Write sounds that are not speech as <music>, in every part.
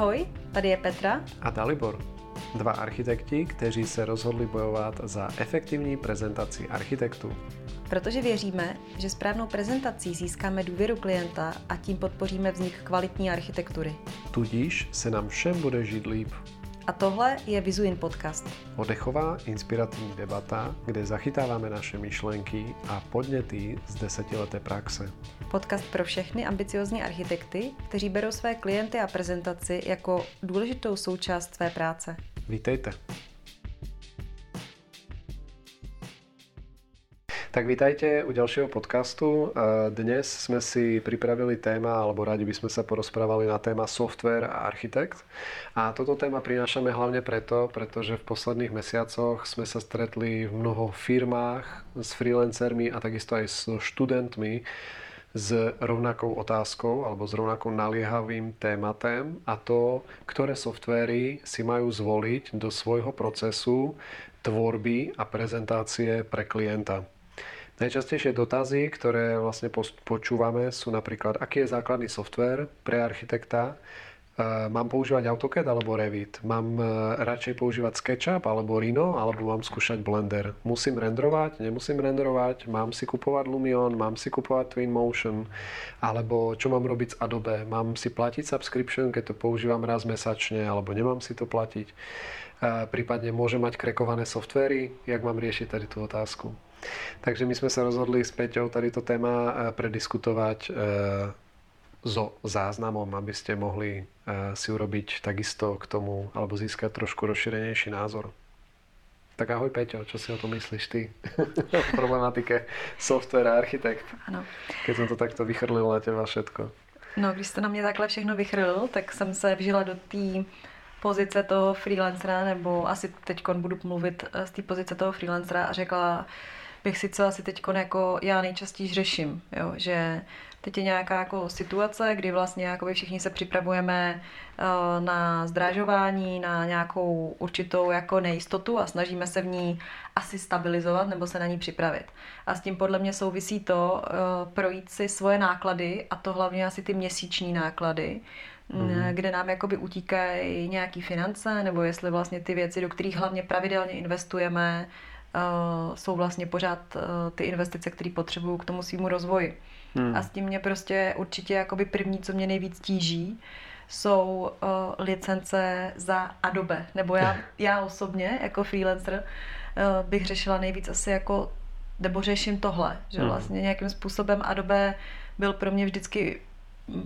Ahoj, tady je Petra a Dalibor. Dva architekti, kteří se rozhodli bojovat za efektivní prezentaci architektů. Protože věříme, že správnou prezentací získáme důvěru klienta a tím podpoříme vznik kvalitní architektury. Tudíž se nám všem bude žít líp. A tohle je Vizuin podcast. Odechová inspirativní debata, kde zachytáváme naše myšlenky a podněty z desetileté praxe. Podcast pro všechny ambiciozní architekty, kteří berou své klienty a prezentaci jako důležitou součást své práce. Vítejte. Tak vítajte u ďalšieho podcastu. Dnes sme si pripravili téma, alebo radi by sme sa porozprávali na téma software a architekt. A toto téma prinášame hlavne preto, pretože v posledných mesiacoch sme sa stretli v mnoho firmách s freelancermi a takisto aj s študentmi s rovnakou otázkou alebo s rovnakou naliehavým tématem a to, ktoré softvery si majú zvoliť do svojho procesu tvorby a prezentácie pre klienta. Najčastejšie dotazy, ktoré vlastne počúvame, sú napríklad, aký je základný software pre architekta, e, mám používať AutoCAD alebo Revit, mám e, radšej používať SketchUp alebo Rhino, alebo mám skúšať Blender. Musím renderovať, nemusím renderovať, mám si kupovať Lumion, mám si kupovať Twinmotion, alebo čo mám robiť s Adobe, mám si platiť subscription, keď to používam raz mesačne, alebo nemám si to platiť. E, prípadne môžem mať krekované softvery, jak mám riešiť tady tú otázku. Takže my jsme se rozhodli s Peťou tady to téma eh, prediskutovať so eh, záznamom, aby ste mohli eh, si urobiť takisto k tomu, alebo získať trošku rozšírenejší názor. Tak ahoj Peťo, čo si o tom myslíš ty? <laughs> o problematike software a architekt. Ano. Keď jsem to takto vychrlil na těba všetko. No, když jste na mě takhle všechno vychrlil, tak jsem se vžila do té pozice toho freelancera, nebo asi teď budu mluvit z té pozice toho freelancera a řekla, bych si co asi teď jako já nejčastěji řeším, jo, že teď je nějaká jako situace, kdy vlastně jako všichni se připravujeme uh, na zdrážování, na nějakou určitou jako nejistotu a snažíme se v ní asi stabilizovat nebo se na ní připravit. A s tím podle mě souvisí to uh, projít si svoje náklady a to hlavně asi ty měsíční náklady, mm. kde nám jakoby utíkají nějaký finance, nebo jestli vlastně ty věci, do kterých hlavně pravidelně investujeme, jsou vlastně pořád uh, ty investice, které potřebuju k tomu svýmu rozvoji. Hmm. A s tím mě prostě určitě jakoby první, co mě nejvíc tíží, jsou uh, licence za Adobe. Nebo já, <laughs> já osobně jako freelancer uh, bych řešila nejvíc asi jako, nebo řeším tohle, že hmm. vlastně nějakým způsobem Adobe byl pro mě vždycky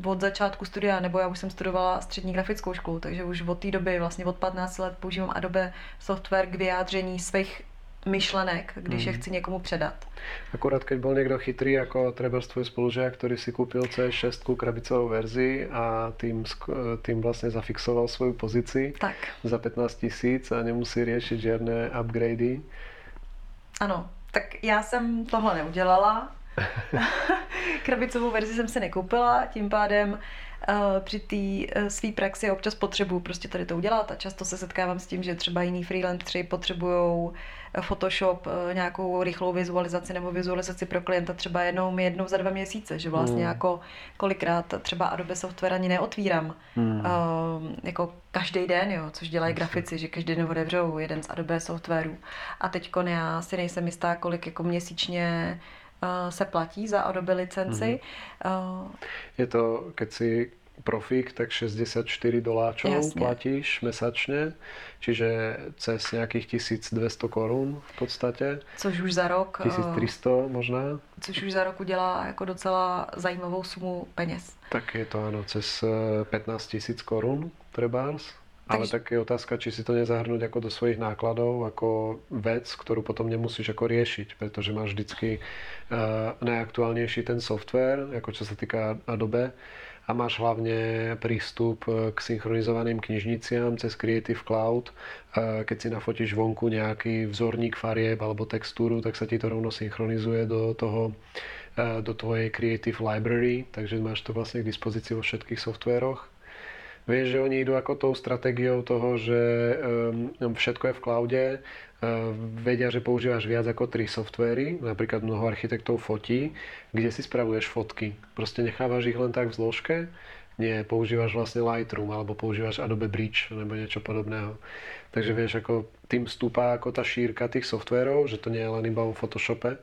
od začátku studia, nebo já už jsem studovala střední grafickou školu, takže už od té doby, vlastně od 15 let používám Adobe software k vyjádření svých myšlenek, když mm. je chci někomu předat. Akorát keď byl někdo chytrý, jako třeba tvůj spolužák, který si koupil C6 krabicovou verzi a tím, tím vlastně zafixoval svou pozici tak. za 15 tisíc a nemusí řešit žádné upgradey. Ano, tak já jsem tohle neudělala. <laughs> Krabicovou verzi jsem si nekoupila, tím pádem při té eh, své praxi občas potřebuju prostě tady to udělat a často se setkávám s tím, že třeba jiný freelanceri potřebují eh, Photoshop, nějakou rychlou vizualizaci nebo vizualizaci pro klienta třeba jednou, jednou za dva měsíce, že vlastně hmm. jako kolikrát třeba Adobe software ani neotvírám hmm. uh, jako každý den, jo, což dělají grafici, že každý den otevřou jeden z Adobe softwarů. A teď já si nejsem jistá, kolik jako měsíčně se platí za Adobe licenci. Mm-hmm. Je to, keď si profík, tak 64 doláčov Jasne. platíš mesačně, čiže cez nějakých 1200 korun v podstatě. Což už za rok... 1300 možná. Což už za rok udělá jako docela zajímavou sumu peněz. Tak je to ano, cez 15 tisíc korun trebárs. Ale tak je otázka, či si to nezahrnúť ako do svojich nákladov, ako vec, ktorú potom nemusíš ako riešiť, pretože máš vždycky uh, najaktuálnejší ten software, ako čo sa týka Adobe, a máš hlavne prístup eh, k synchronizovaným knižniciam cez Creative Cloud. Eh, keď si nafotíš vonku nejaký vzorník farieb alebo textúru, tak sa ti to rovno synchronizuje do toho do tvojej Creative Library, takže máš to vlastne k dispozícii vo všetkých softwaroch. Vieš, že oni idú ako tou stratégiou toho, že všetko je v cloude, vedia, že používaš viac ako tri softvery, napríklad mnoho architektov fotí, kde si spravuješ fotky. Proste nechávaš ich len tak v zložke, Nie, používáš vlastně Lightroom alebo používáš Adobe Bridge nebo něco podobného. Takže vieš, ako tým stúpa ako tá šírka tých softwarov, že to nie je len iba o Photoshope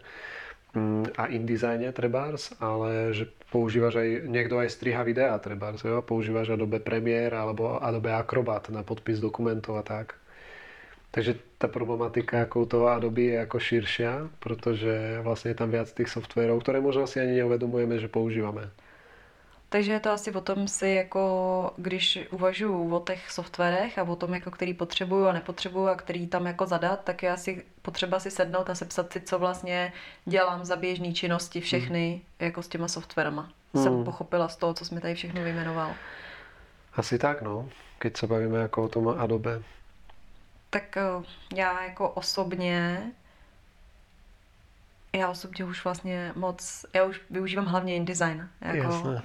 a InDesigne trebárs, ale že používaš aj, niekto aj striha videa trebárs, jo? používaš Adobe Premiere alebo Adobe Acrobat na podpis dokumentov a tak. Takže ta problematika jako toho Adobe je jako širšia, protože vlastně je tam viac tých softwarov, které možná si ani neuvedomujeme, že používáme. Takže je to asi o tom si jako, když uvažuji o těch softwarech a o tom, jako který potřebuju a nepotřebuju a který tam jako zadat, tak je asi potřeba si sednout a sepsat si, co vlastně dělám za běžné činnosti všechny hmm. jako s těma softwarama. Hmm. Jsem pochopila z toho, co jsme tady všechno vyjmenoval. Asi tak, no. Keď se bavíme jako o tom Adobe. Tak eh, já jako osobně já osobně už vlastně moc, já už využívám hlavně InDesign, jako, uh,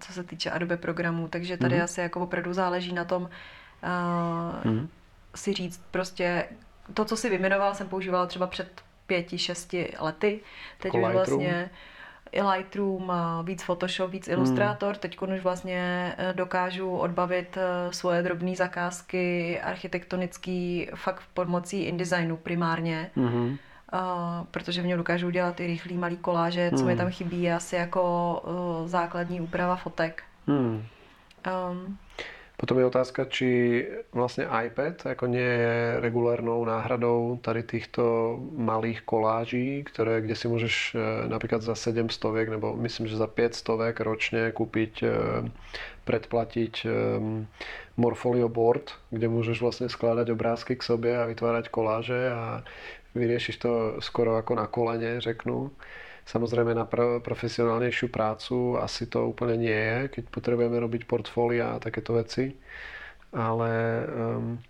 co se týče Adobe programů, takže tady mm-hmm. asi jako opravdu záleží na tom uh, mm-hmm. si říct prostě, to, co si vyjmenoval, jsem používala třeba před pěti, šesti lety, teď jako už vlastně i Lightroom, víc Photoshop, víc Illustrator. Hmm. Teď už vlastně eh, dokážu odbavit eh, svoje drobné zakázky architektonický fakt pomocí InDesignu primárně. Hmm. Uh, protože v něm dokážu udělat ty rychlý malý koláže, hmm. co mi hmm. tam chybí, je asi jako uh, základní úprava fotek. Hmm. Um, Potom je otázka, či vlastně iPad jako nie je regulárnou náhradou tady týchto malých koláží, které, kde si můžeš eh, například za 700 nebo myslím, že za 500 ročně koupit, predplatiť Morfolio board, kde můžeš vlastně skládat obrázky k sobě a vytvářet koláže a vyriešiš to skoro jako na koleně, řeknu. Samozřejmě na pro, profesionálnější prácu asi to úplně nie je, keď potřebujeme robiť portfolia a takéto věci. Ale um,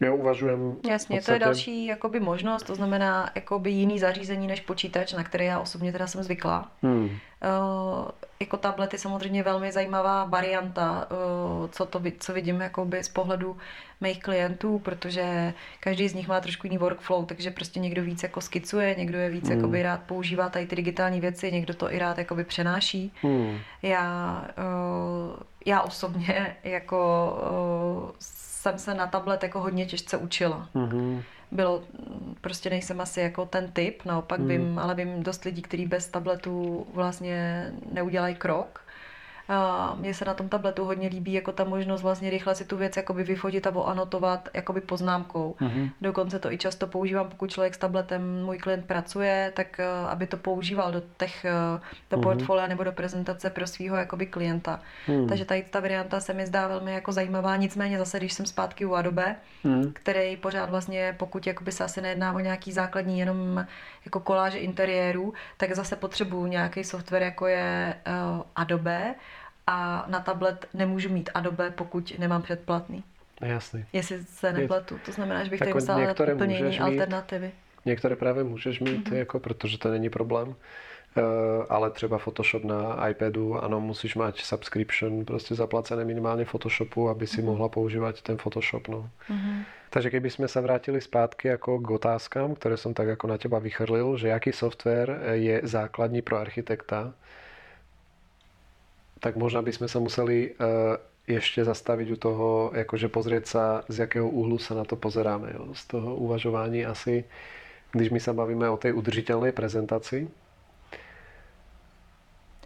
já uvažujem... Jasně, to je další jakoby možnost, to znamená jakoby jiný zařízení než počítač, na který já osobně teda jsem zvykla. Hmm. Uh, jako tablet je samozřejmě velmi zajímavá varianta, uh, co, to, co vidím jakoby z pohledu mých klientů, protože každý z nich má trošku jiný workflow, takže prostě někdo víc jako skicuje, někdo je víc hmm. jakoby rád používá tady ty digitální věci, někdo to i rád jakoby přenáší. Hmm. Já, uh, já osobně jako uh, jsem se na tablet jako hodně těžce učila. Mm-hmm. Bylo, prostě nejsem asi jako ten typ, naopak mm. vím, ale vím dost lidí, kteří bez tabletu vlastně neudělají krok. Mně se na tom tabletu hodně líbí jako ta možnost vlastně rychle si tu věc jakoby vyfotit a anotovat jakoby poznámkou. Mm-hmm. Dokonce to i často používám, pokud člověk s tabletem, můj klient pracuje, tak eh, aby to používal do těch, eh, do mm-hmm. portfolia nebo do prezentace pro svého jakoby klienta. Mm. Takže tady ta varianta se mi zdá velmi jako zajímavá, nicméně zase, když jsem zpátky u Adobe, mm. který pořád vlastně, pokud jakoby se asi nejedná o nějaký základní jenom jako koláže interiéru, tak zase potřebuju nějaký software, jako je uh, Adobe, a na tablet nemůžu mít Adobe, pokud nemám předplatný. Jasný. Jestli se nepletu. To znamená, že bych tady musela dát úplně jiný alternativy. Některé právě můžeš mít, mm-hmm. jako, protože to není problém. Uh, ale třeba Photoshop na iPadu, ano, musíš mít subscription, prostě zaplacené minimálně Photoshopu, aby si mm-hmm. mohla používat ten Photoshop. No. Mm-hmm. Takže keby jsme se vrátili zpátky jako k otázkám, které jsem tak jako na těba vychrlil, že jaký software je základní pro architekta, tak možná bychom se museli uh, ještě zastavit u toho, jakože pozrieť sa, z jakého úhlu se na to pozeráme. Jo. Z toho uvažování asi, když my se bavíme o té udržitelné prezentaci,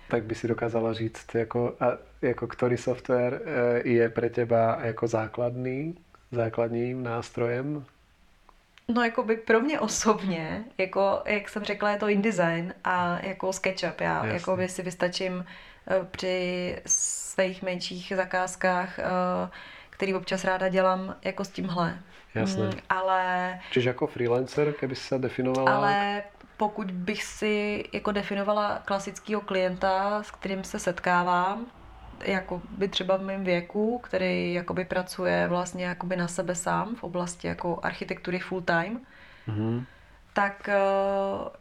tak by si dokázala říct, jako, a, jako který software eh, je pro těba jako základný, základním nástrojem? No jako by pro mě osobně, jako jak jsem řekla, je to InDesign a jako SketchUp. Já jako by si vystačím Eh, při svých menších zakázkách, eh, který občas ráda dělám jako s tímhle. Jasně. Mm, ale... Čiže jako freelancer, keby se definovala? Ale pokud bych si jako definovala klasického klienta, s kterým se setkávám, jako by třeba v mém věku, který jakoby pracuje vlastně jakoby na sebe sám v oblasti jako architektury full time, mm-hmm. tak eh,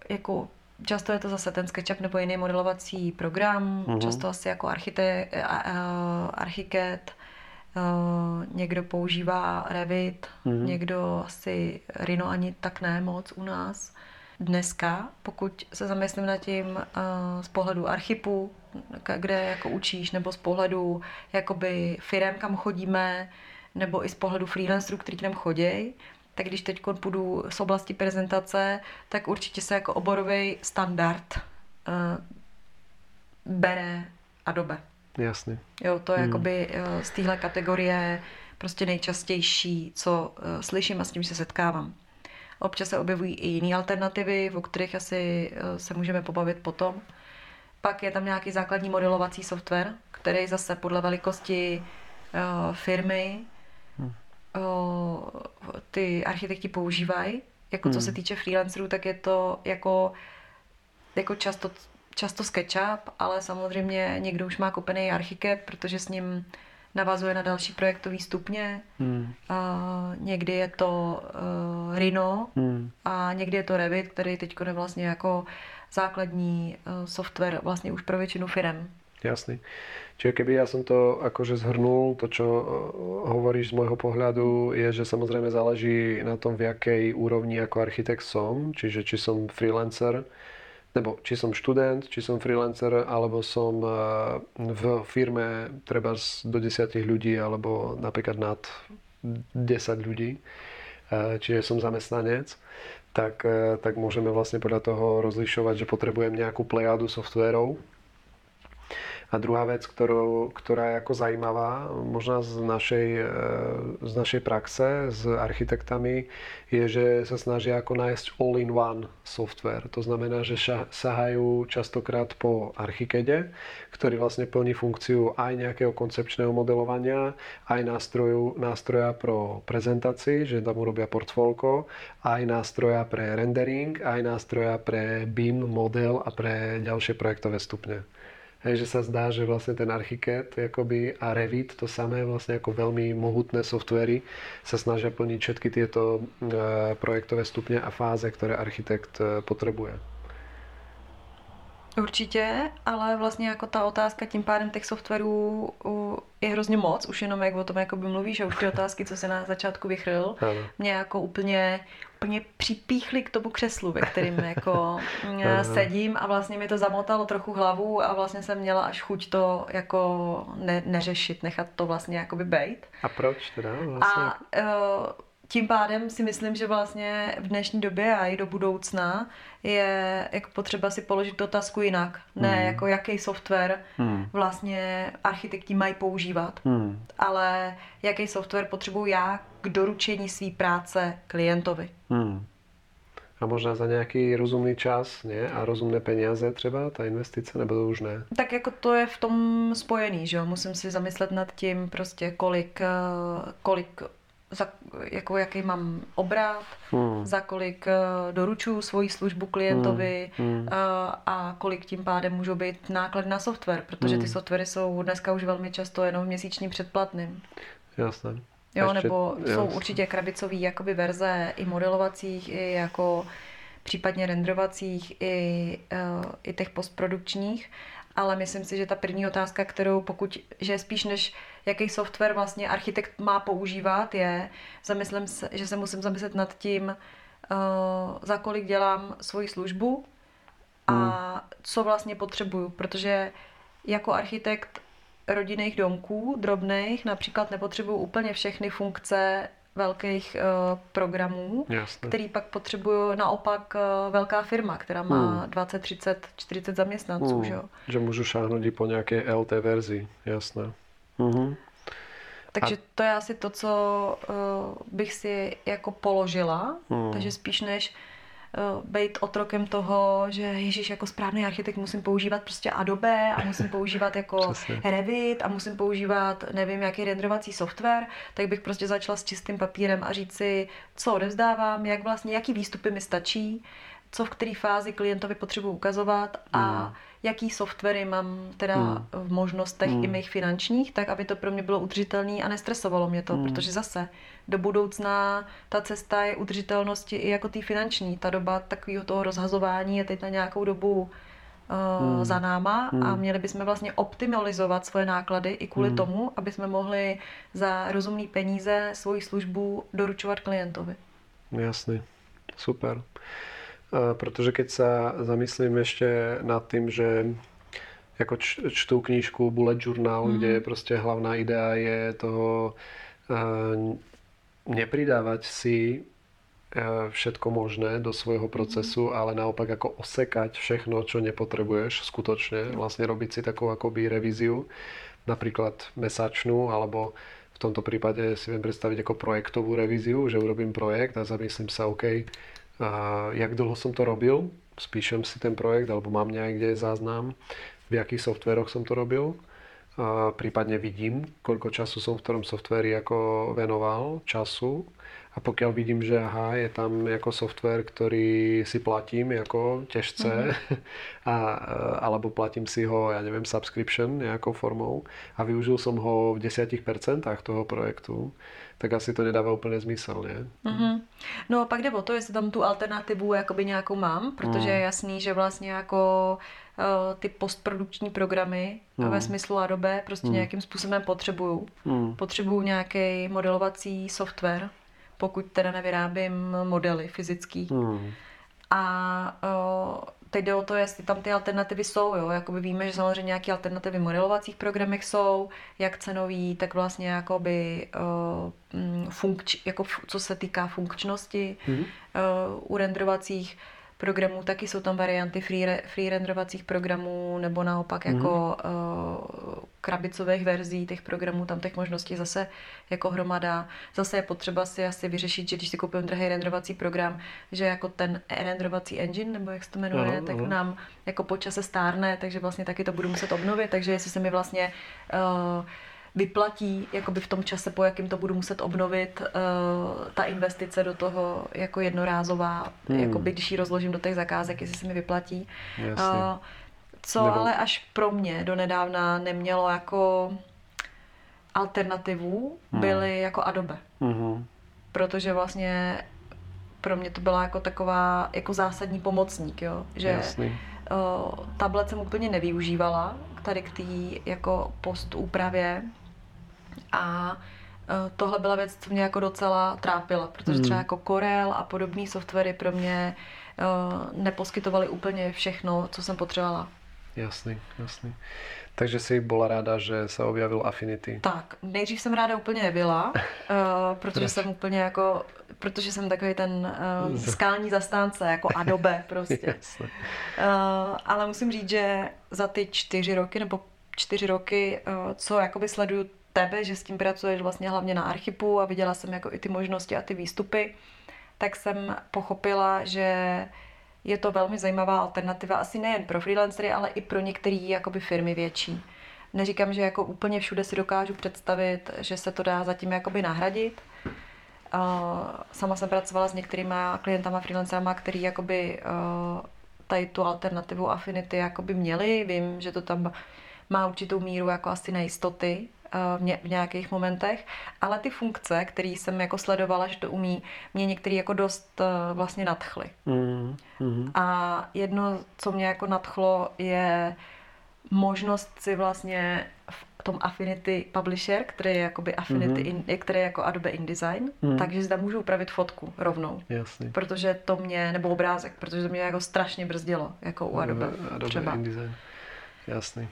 jako Často je to zase ten SketchUp nebo jiný modelovací program, mm-hmm. často asi jako archite, archiket, někdo používá Revit, mm-hmm. někdo asi Rhino ani tak ne moc u nás. dneska, pokud se zamyslím nad tím uh, z pohledu archipu, kde jako učíš, nebo z pohledu jakoby firem, kam chodíme, nebo i z pohledu freelancerů, který k nám chodí, tak když teď půjdu z oblasti prezentace, tak určitě se jako oborový standard uh, bere Adobe. Jasně. Jo, to je hmm. jakoby uh, z téhle kategorie prostě nejčastější, co uh, slyším a s tím se setkávám. Občas se objevují i jiné alternativy, o kterých asi uh, se můžeme pobavit potom. Pak je tam nějaký základní modelovací software, který zase podle velikosti uh, firmy hmm. uh, ty architekti používají. Jako hmm. co se týče freelancerů, tak je to jako, jako často, často SketchUp, ale samozřejmě někdo už má kupený Archicad, protože s ním navazuje na další projektový stupně. Hmm. A někdy je to uh, Rhino hmm. a někdy je to Revit, který teď je vlastně jako základní uh, software vlastně už pro většinu firm. Jasný. Čiže keby ja som to akože zhrnul, to čo eh, hovoríš z môjho pohľadu je, že samozrejme záleží na tom, v jakej úrovni ako architekt som, čiže či som freelancer, nebo či som študent, či som freelancer, alebo som eh, v firme treba do 10 ľudí, alebo napríklad nad 10 ľudí, eh, čiže som zamestnanec, tak, eh, tak môžeme vlastne podľa toho rozlišovať, že potrebujem nejakú plejadu softwarov, a druhá vec, ktorú, ktorá je ako zajímavá, možná z našej, e, z našej praxe s architektami, je, že sa snažia ako nájsť all-in-one software. To znamená, že sahajú častokrát po archikede, ktorý vlastne plní funkciu aj nejakého koncepčného modelovania, aj nástroju, nástroja pro prezentaci, že tam urobia portfólko, aj nástroja pre rendering, aj nástroja pre BIM model a pre ďalšie projektové stupne. Hej, že sa zdá, že vlastne ten Archicad jakoby, a Revit, to samé vlastne ako veľmi mohutné softvery, sa snažia plniť všetky tieto e, projektové stupně a fáze, které architekt e, potřebuje. Určitě, ale vlastně jako ta otázka tím pádem těch softwarů je hrozně moc, už jenom jak o tom jakoby mluvíš a už ty otázky, co se na začátku vychrl, mě jako úplně, úplně připíchly k tomu křeslu, ve kterým jako mm, sedím a vlastně mi to zamotalo trochu hlavu a vlastně jsem měla až chuť to jako ne, neřešit, nechat to vlastně jakoby bejt. A proč teda? Vlastně? A uh, tím pádem si myslím, že vlastně v dnešní době a i do budoucna je jako potřeba si položit otázku jinak. Ne hmm. jako jaký software hmm. vlastně architekti mají používat, hmm. ale jaký software potřebuji já k doručení své práce klientovi. Hmm. A možná za nějaký rozumný čas, ne? A rozumné peníze třeba, ta investice, nebo to už ne? Tak jako to je v tom spojený, že jo? Musím si zamyslet nad tím prostě, kolik, eh, kolik za, jako jaký mám obrat, hmm. za kolik uh, doručuju svoji službu klientovi hmm. Uh, a kolik tím pádem můžou být náklady na software, protože hmm. ty softwary jsou dneska už velmi často jenom měsíčním předplatným. Jasné. Jo, Ještě, nebo jasné. jsou určitě krabicové jakoby verze i modelovacích, i jako případně renderovacích, i, uh, i těch postprodukčních, ale myslím si, že ta první otázka, kterou pokud, že spíš než jaký software vlastně architekt má používat, je, zamyslím se, že se musím zamyslet nad tím, uh, za kolik dělám svoji službu a hmm. co vlastně potřebuju, protože jako architekt rodinných domků, drobných, například nepotřebuju úplně všechny funkce velkých uh, programů, Jasne. který pak potřebuje naopak uh, velká firma, která má hmm. 20, 30, 40 zaměstnanců. Hmm. Že, že můžu šáhnout i po nějaké LT verzi, jasné. Mhm. Takže a... to je asi to, co uh, bych si jako položila. Hmm. Takže spíš než uh, být otrokem toho, že Ježíš jako správný architekt musím používat prostě Adobe a musím používat jako <laughs> Revit a musím používat nevím jaký renderovací software, tak bych prostě začala s čistým papírem a říct si, co odevzdávám, jak vlastně, jaký výstupy mi stačí, co v které fázi klientovi potřebuji ukazovat a hmm jaký softwary mám teda hmm. v možnostech hmm. i mých finančních, tak aby to pro mě bylo udržitelné a nestresovalo mě to, hmm. protože zase do budoucna ta cesta je udržitelnosti i jako ty finanční. Ta doba takového toho rozhazování je teď na nějakou dobu uh, hmm. za náma hmm. a měli bychom vlastně optimalizovat svoje náklady i kvůli hmm. tomu, aby jsme mohli za rozumné peníze svoji službu doručovat klientovi. Jasný, super. Protože keď sa zamyslím ešte nad tým, že jako čtu knížku Bullet Journal, mm. kde prostě hlavná idea je toho uh, nepridávať si uh, všetko možné do svojho procesu, mm. ale naopak jako osekať všechno, čo nepotrebuješ skutočne, vlastně robiť si takovou akoby revíziu, napríklad mesačnú, alebo v tomto prípade si viem predstaviť ako projektovú revíziu, že urobím projekt a zamyslím sa, OK, jak dlho som to robil, spíšem si ten projekt, alebo mám niekde záznam, v jakých softveroch som to robil. A prípadne vidím, koľko času som v ktorom softveri ako venoval času. A pokiaľ vidím, že aha, je tam jako software, ktorý si platím jako těžce, mm-hmm. <laughs> a, alebo platím si ho, ja neviem, subscription nejakou formou a využil som ho v 10% toho projektu, tak asi to nedává úplně zmysel, ne? Mm-hmm. No pak jde o to, jestli tam tu alternativu jakoby nějakou mám, protože mm. je jasný, že vlastně jako uh, ty postprodukční programy mm. ve smyslu Adobe prostě mm. nějakým způsobem potřebuju. Mm. Potřebuju nějaký modelovací software, pokud teda nevyrábím modely fyzický. Mm. A uh, teď jde o to, jestli tam ty alternativy jsou. Jo? Jakoby víme, že samozřejmě nějaké alternativy v modelovacích programech jsou, jak cenový, tak vlastně jakoby, uh, funkč, jako co se týká funkčnosti mm-hmm. uh, u renderovacích programů, taky jsou tam varianty free, free renderovacích programů nebo naopak mm-hmm. jako uh, krabicových verzí těch programů, tam těch možností zase jako hromada. Zase je potřeba si asi vyřešit, že když si koupím drahý renderovací program, že jako ten renderovací engine, nebo jak se to jmenuje, no, tak no. nám jako po čase stárne, takže vlastně taky to budu muset obnovit, takže jestli se mi vlastně uh, vyplatí jakoby v tom čase, po jakým to budu muset obnovit, uh, ta investice do toho jako jednorázová, hmm. jakoby když ji rozložím do těch zakázek, jestli se mi vyplatí. Uh, co Nebo... ale až pro mě donedávna nemělo jako alternativu, hmm. byly jako Adobe. Hmm. Protože vlastně pro mě to byla jako taková jako zásadní pomocník, jo? že Jasný. Uh, tablet jsem úplně nevyužívala tady k té jako post úpravě a e, tohle byla věc, co mě jako docela trápila, protože hmm. třeba jako Corel a podobné softwary pro mě uh, neposkytovaly úplně všechno, co jsem potřebovala. Jasný, jasný. Takže jsi byla ráda, že se objavil Affinity. Tak, nejdřív jsem ráda úplně nebyla, uh, <laughs> protože jsem úplně jako, protože jsem takový ten uh, skální zastánce, jako Adobe <laughs> prostě. uh, ale musím říct, že za ty čtyři roky, nebo čtyři roky, uh, co jakoby sleduju tebe, že s tím pracuješ vlastně hlavně na archipu a viděla jsem jako i ty možnosti a ty výstupy, tak jsem pochopila, že je to velmi zajímavá alternativa asi nejen pro freelancery, ale i pro některé jakoby firmy větší. Neříkám, že jako úplně všude si dokážu představit, že se to dá zatím jakoby nahradit. Sama jsem pracovala s některýma klientama, freelancerama, který jakoby tady tu alternativu Affinity jakoby měli. Vím, že to tam má určitou míru jako asi nejistoty, Eh, v nějakých momentech, ale ty funkce, které jsem jako sledovala, že to umí, mě některý jako dost eh, vlastně nadchly. Mm, mm. A jedno, co mě jako nadchlo, je možnost si vlastně v tom Affinity Publisher, který je jakoby Affinity, mm-hmm. in, který je jako Adobe InDesign, mm. takže zde můžu upravit fotku rovnou. Jasný. Protože to mě, nebo obrázek, protože to mě jako strašně brzdilo, jako u Adobe, Adobe třeba. InDesign. Jasný.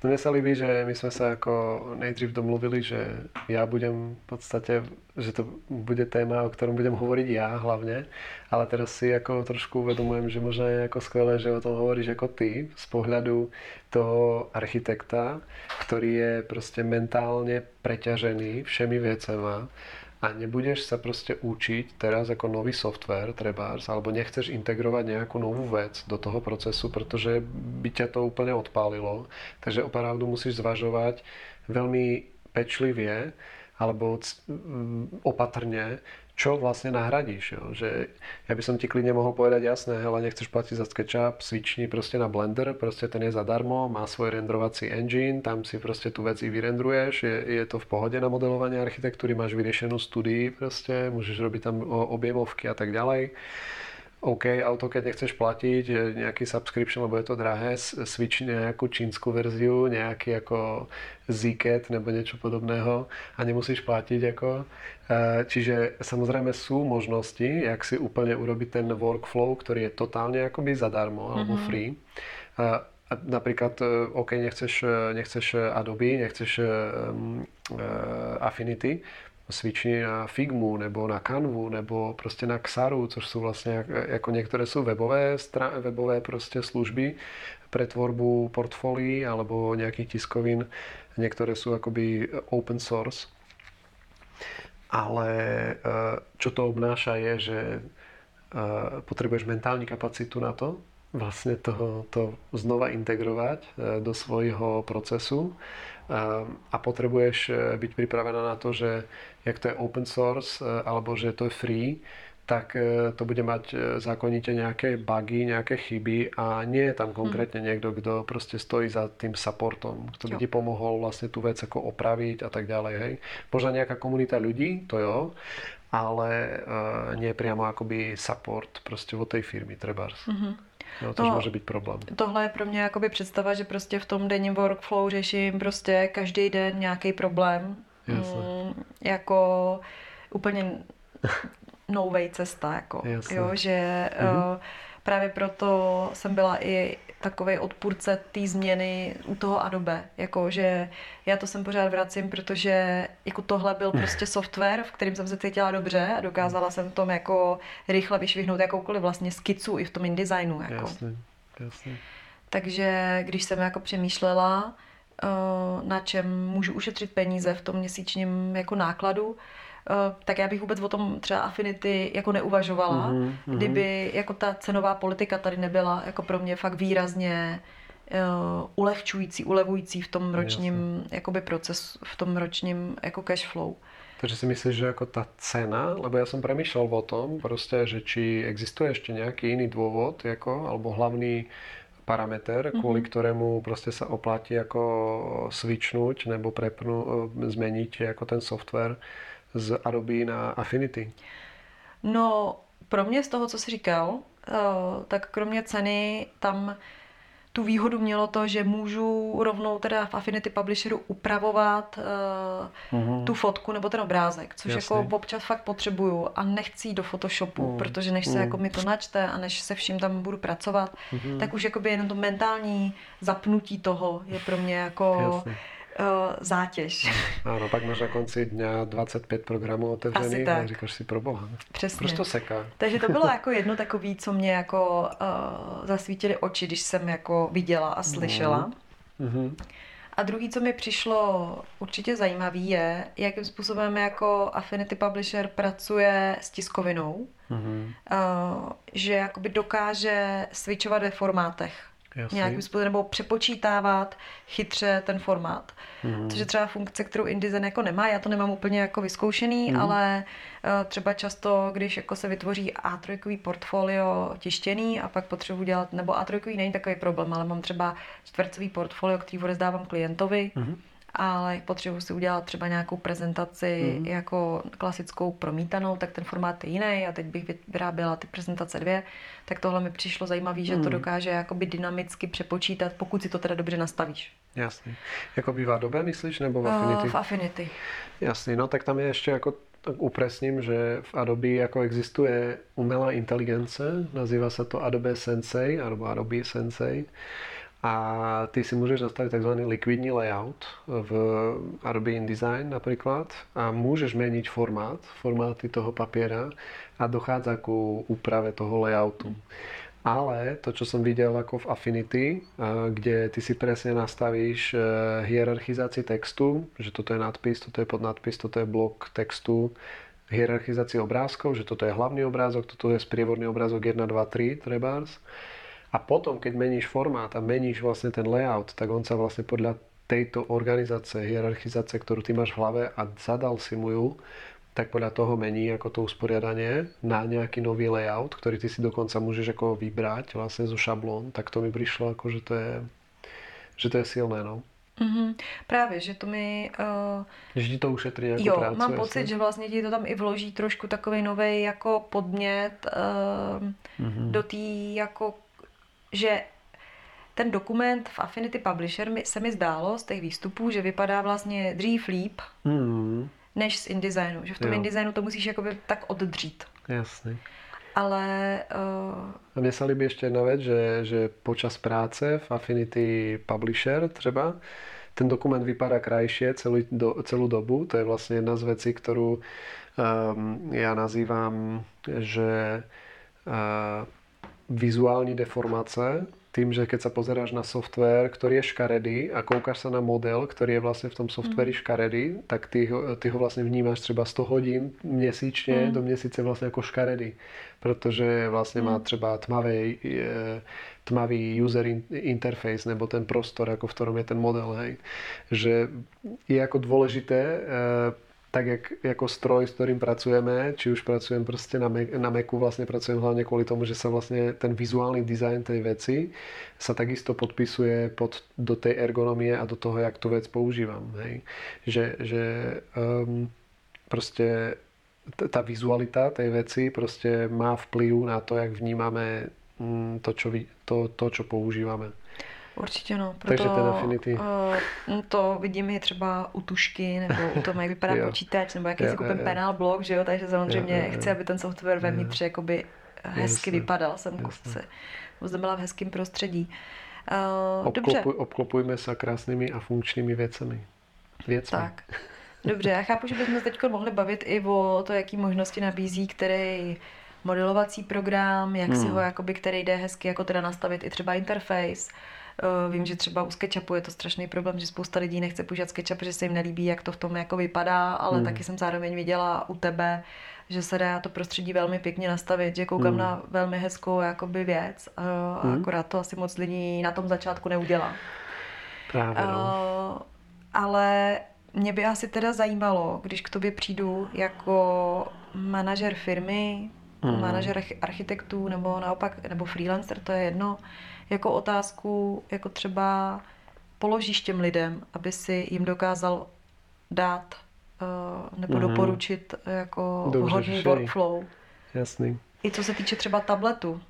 No mne sa líbí, že my sme sa ako nejdřív domluvili, že ja budem v podstate, že to bude téma, o ktorom budem hovoriť ja hlavne, ale teraz si ako trošku uvedomujem, že možno je ako skvelé, že o tom hovoríš ako ty z pohľadu toho architekta, ktorý je proste mentálne preťažený všemi vecama a nebudeš sa proste učiť teraz ako nový software, trebárs, alebo nechceš integrovať nejakú novú vec do toho procesu, protože by ťa to úplne odpálilo. Takže opravdu musíš zvažovať veľmi pečlivě alebo opatrne, čo vlastne nahradíš. Jo? Že ja by som ti klidne mohol povedať, jasné, ale nechceš platiť za SketchUp, svični proste na Blender, proste ten je zadarmo, má svoj renderovací engine, tam si proste tu vec i vyrendruješ, je, je to v pohode na modelovanie architektúry, máš vyriešenú studii proste, môžeš robiť tam objemovky a tak ďalej. OK, AutoCAD nechceš platit, nějaký subscription, lebo je to drahé, switch nějakou čínskou verziu, nějaký jako Zcat nebo něco podobného a nemusíš platit jako. Eh, čiže samozřejmě jsou možnosti, jak si úplně urobit ten workflow, který je totálně jakoby zadarmo mm-hmm. alebo free. Eh, a napríklad, eh, OK, nechceš, nechceš Adobe, nechceš um, uh, Affinity, switchni na Figmu nebo na Canvu nebo prostě na Xaru, což jsou vlastně jako některé jsou webové, webové prostě služby pre tvorbu portfolií alebo nějakých tiskovin. Některé jsou akoby open source. Ale čo to obnáša je, že potrebuješ mentální kapacitu na to, vlastně to, to znova integrovat do svojho procesu a potrebuješ byť pripravená na to, že jak to je open source eh, alebo že to je free, tak eh, to bude mať eh, zákonite nějaké bugy, nějaké chyby a nie je tam konkrétně mm. někdo, kdo prostě stojí za tým supportom, kdo by ti pomohol vlastně tu věc jako opravit a tak dále, hej. Možná nějaká komunita lidí, to jo, ale uh, nie priamo akoby support prostě od té firmy, trebárs. Mm-hmm. No, to může být problém. Tohle je pro mě jakoby představa, že prostě v tom denním workflow řeším prostě každý den nějaký problém Mm, jako úplně novej cesta, jako, jo, že mm-hmm. uh, právě proto jsem byla i takový odpůrce té změny u toho Adobe, jako že já to sem pořád vracím, protože jako tohle byl prostě software, v kterým jsem se cítila dobře a dokázala jsem v tom jako rychle vyšvihnout jakoukoliv vlastně skicu i v tom InDesignu. Jako. Jasně, jasně. Takže když jsem jako přemýšlela, Eh, na čem můžu ušetřit peníze v tom měsíčním jako nákladu, tak já bych vůbec o tom třeba Affinity jako neuvažovala, mm-hmm. kdyby jako ta cenová politika tady nebyla jako pro mě fakt výrazně uh, ulehčující, ulevující v tom ročním jakoby procesu, v tom ročním jako cash flow. Takže si myslíš, že jako ta cena, lebo já jsem přemýšlel o tom, prostě, že či existuje ještě nějaký jiný důvod, jako, alebo hlavný parameter, mm-hmm. kvůli ktorému prostě se oplatí jako switchnout nebo prepnu, eh, změnit jako ten software z Adobe na Affinity? No, pro mě z toho, co jsi říkal, eh, tak kromě ceny tam tu výhodu mělo to, že můžu rovnou teda v Affinity Publisheru upravovat uh, mm-hmm. tu fotku nebo ten obrázek, což Jasně. jako občas fakt potřebuju a nechci jít do Photoshopu, mm. protože než se mm. jako mi to načte a než se vším tam budu pracovat, mm-hmm. tak už jakoby jenom to mentální zapnutí toho je pro mě jako Jasně uh, zátěž. <laughs> Ano, pak máš na konci dňa 25 programů otevřených a říkáš si pro boha. Přesně. Proč to seká? Takže to bylo <laughs> jako jedno takový, co mě jako uh, zasvítily oči, když jsem jako viděla a slyšela. Mm-hmm. A druhý, co mi přišlo určitě zajímavý, je, jakým způsobem jako Affinity Publisher pracuje s tiskovinou. Mm-hmm. Uh, že jakoby dokáže switchovat ve formátech. Jasný. nějakým způsobem, nebo přepočítávat chytře ten formát. Mm. Což je třeba funkce, kterou InDesign jako nemá, já to nemám úplně jako vyzkoušený, mm. ale uh, třeba často, když jako se vytvoří A3 portfolio tištěný a pak potřebuji dělat, nebo A3 není takový problém, ale mám třeba čtvrcový portfolio, který odezdávám klientovi, mm ale potřebuji si udělat třeba nějakou prezentaci mm. jako klasickou promítanou, tak ten formát je jiný a teď bych vyráběla ty prezentace dvě, tak tohle mi přišlo zajímavé, že mm. to mhm. dokáže jakoby dynamicky přepočítat, pokud si to teda dobře nastavíš. Jasně. Jako bývá době, myslíš, nebo v Affinity? Uh, v Affinity. Jasně, no tak tam je ještě jako tak upresním, že v Adobe jako existuje umělá inteligence, nazývá se to Adobe Sensei, alebo Adobe Sensei a ty si můžeš nastavit takzvaný likvidní layout v Adobe InDesign například a můžeš měnit formát, formáty toho papíra a dochádza k úprave toho layoutu. Ale to, čo som videl ako v Affinity, kde ty si presne nastavíš e, hierarchizaci textu, že toto je nadpis, toto je podnadpis, toto je blok textu, hierarchizaci obrázkov, že toto je hlavný obrázok, toto je sprievodný obrázok 1, 2, 3, trebárs a potom, keď meníš formát a meníš vlastne ten layout, tak on sa vlastne podľa tejto organizace, hierarchizace, ktorú ty máš v hlave a zadal si mu ju, tak podľa toho mení ako to usporiadanie na nejaký nový layout, ktorý ty si dokonca môžeš ako vybrať vlastne zo šablón, tak to mi prišlo ako, že to je, že to je silné, no. Mm-hmm. Právě, že to mi... Uh... Že ti to ušetří jako Jo, prácu, mám jasně. pocit, že vlastně ti to tam i vloží trošku takový nový jako podmět uh, mm-hmm. do té jako, že ten dokument v Affinity Publisher mi, se mi zdálo z těch výstupů, že vypadá vlastně dřív líp, mm. než z InDesignu. Že v tom Jo. InDesignu to musíš jakoby tak oddřít. Jasný. Ale uh, A mne sa líbí ešte jedna vec, že, že počas práce v Affinity Publisher třeba, ten dokument vypadá krajšie celý, do, celú dobu. To je vlastne jedna z vecí, ktorú um, ja nazývam, že uh, vizuální deformace, tým, že keď sa pozeráš na software, ktorý je škaredý a koukáš sa na model, ktorý je vlastne v tom softveri škaredý, tak ty ho, ty ho vlastne vnímáš třeba 100 hodín měsíčně do měsíce vlastně jako škaredý, protože vlastně má třeba tmavý, tmavý user in- interface nebo ten prostor, jako v ktorom je ten model, hej. Že je jako dôležité e, tak jak, jako stroj, s ktorým pracujeme, či už pracujem prostě na, Mac, na Macu, vlastně pracujem hlavně kvôli tomu, že sa vlastně ten vizuální design tej veci sa takisto podpisuje pod, do tej ergonomie a do toho, jak tu vec používam. Hej. Že, že um, prostě ta vizualita tej veci prostě má vplyv na to, jak vnímáme mm, to, vi- to, to, používáme. Určitě no. Proto, Takže ten Affinity. Uh, to vidím i třeba u tušky, nebo u tom, jak vypadá počítač, nebo jaký si koupím jo. penál blok, že jo, takže samozřejmě Jo, jo, jo. chci, aby ten software vevnitř jakoby hezky Jasně. vypadal. Jsem se, byla v hezkém prostředí. Uh, dobře, Obklopuj, obklopujme sa krásnymi a funkčnými vecami. Věcmi. tak. Dobře, já chápu, že bychom se teď mohli bavit i o to, jaký možnosti nabízí, který modelovací program, jak si Hmm. ho, jakoby, který jde hezky jako teda nastavit i třeba interface. Eh, Vím, že třeba u SketchUpu je to strašný problém, že spousta lidí nechce používat SketchUp, protože se jim nelíbí, jak to v tom jako vypadá, ale Hmm. taky jsem zároveň viděla u tebe, že se dá to prostředí velmi pěkně nastavit, že koukám Hmm. na velmi hezkou jakoby věc eh, a Hmm. akorát to asi moc lidí na tom začátku neudělá. Právě, no. Uh, ale mě by asi teda zajímalo, když k tobě přijdu jako manažer firmy, Mhm. manažer arch- architektů nebo naopak, nebo freelancer, to je jedno, jako otázku, jako třeba položíš těm lidem, aby si jim dokázal dát uh, nebo Mhm. doporučit jako Dobře vhodný řešení. workflow. Jasný. I co se týče třeba tabletu,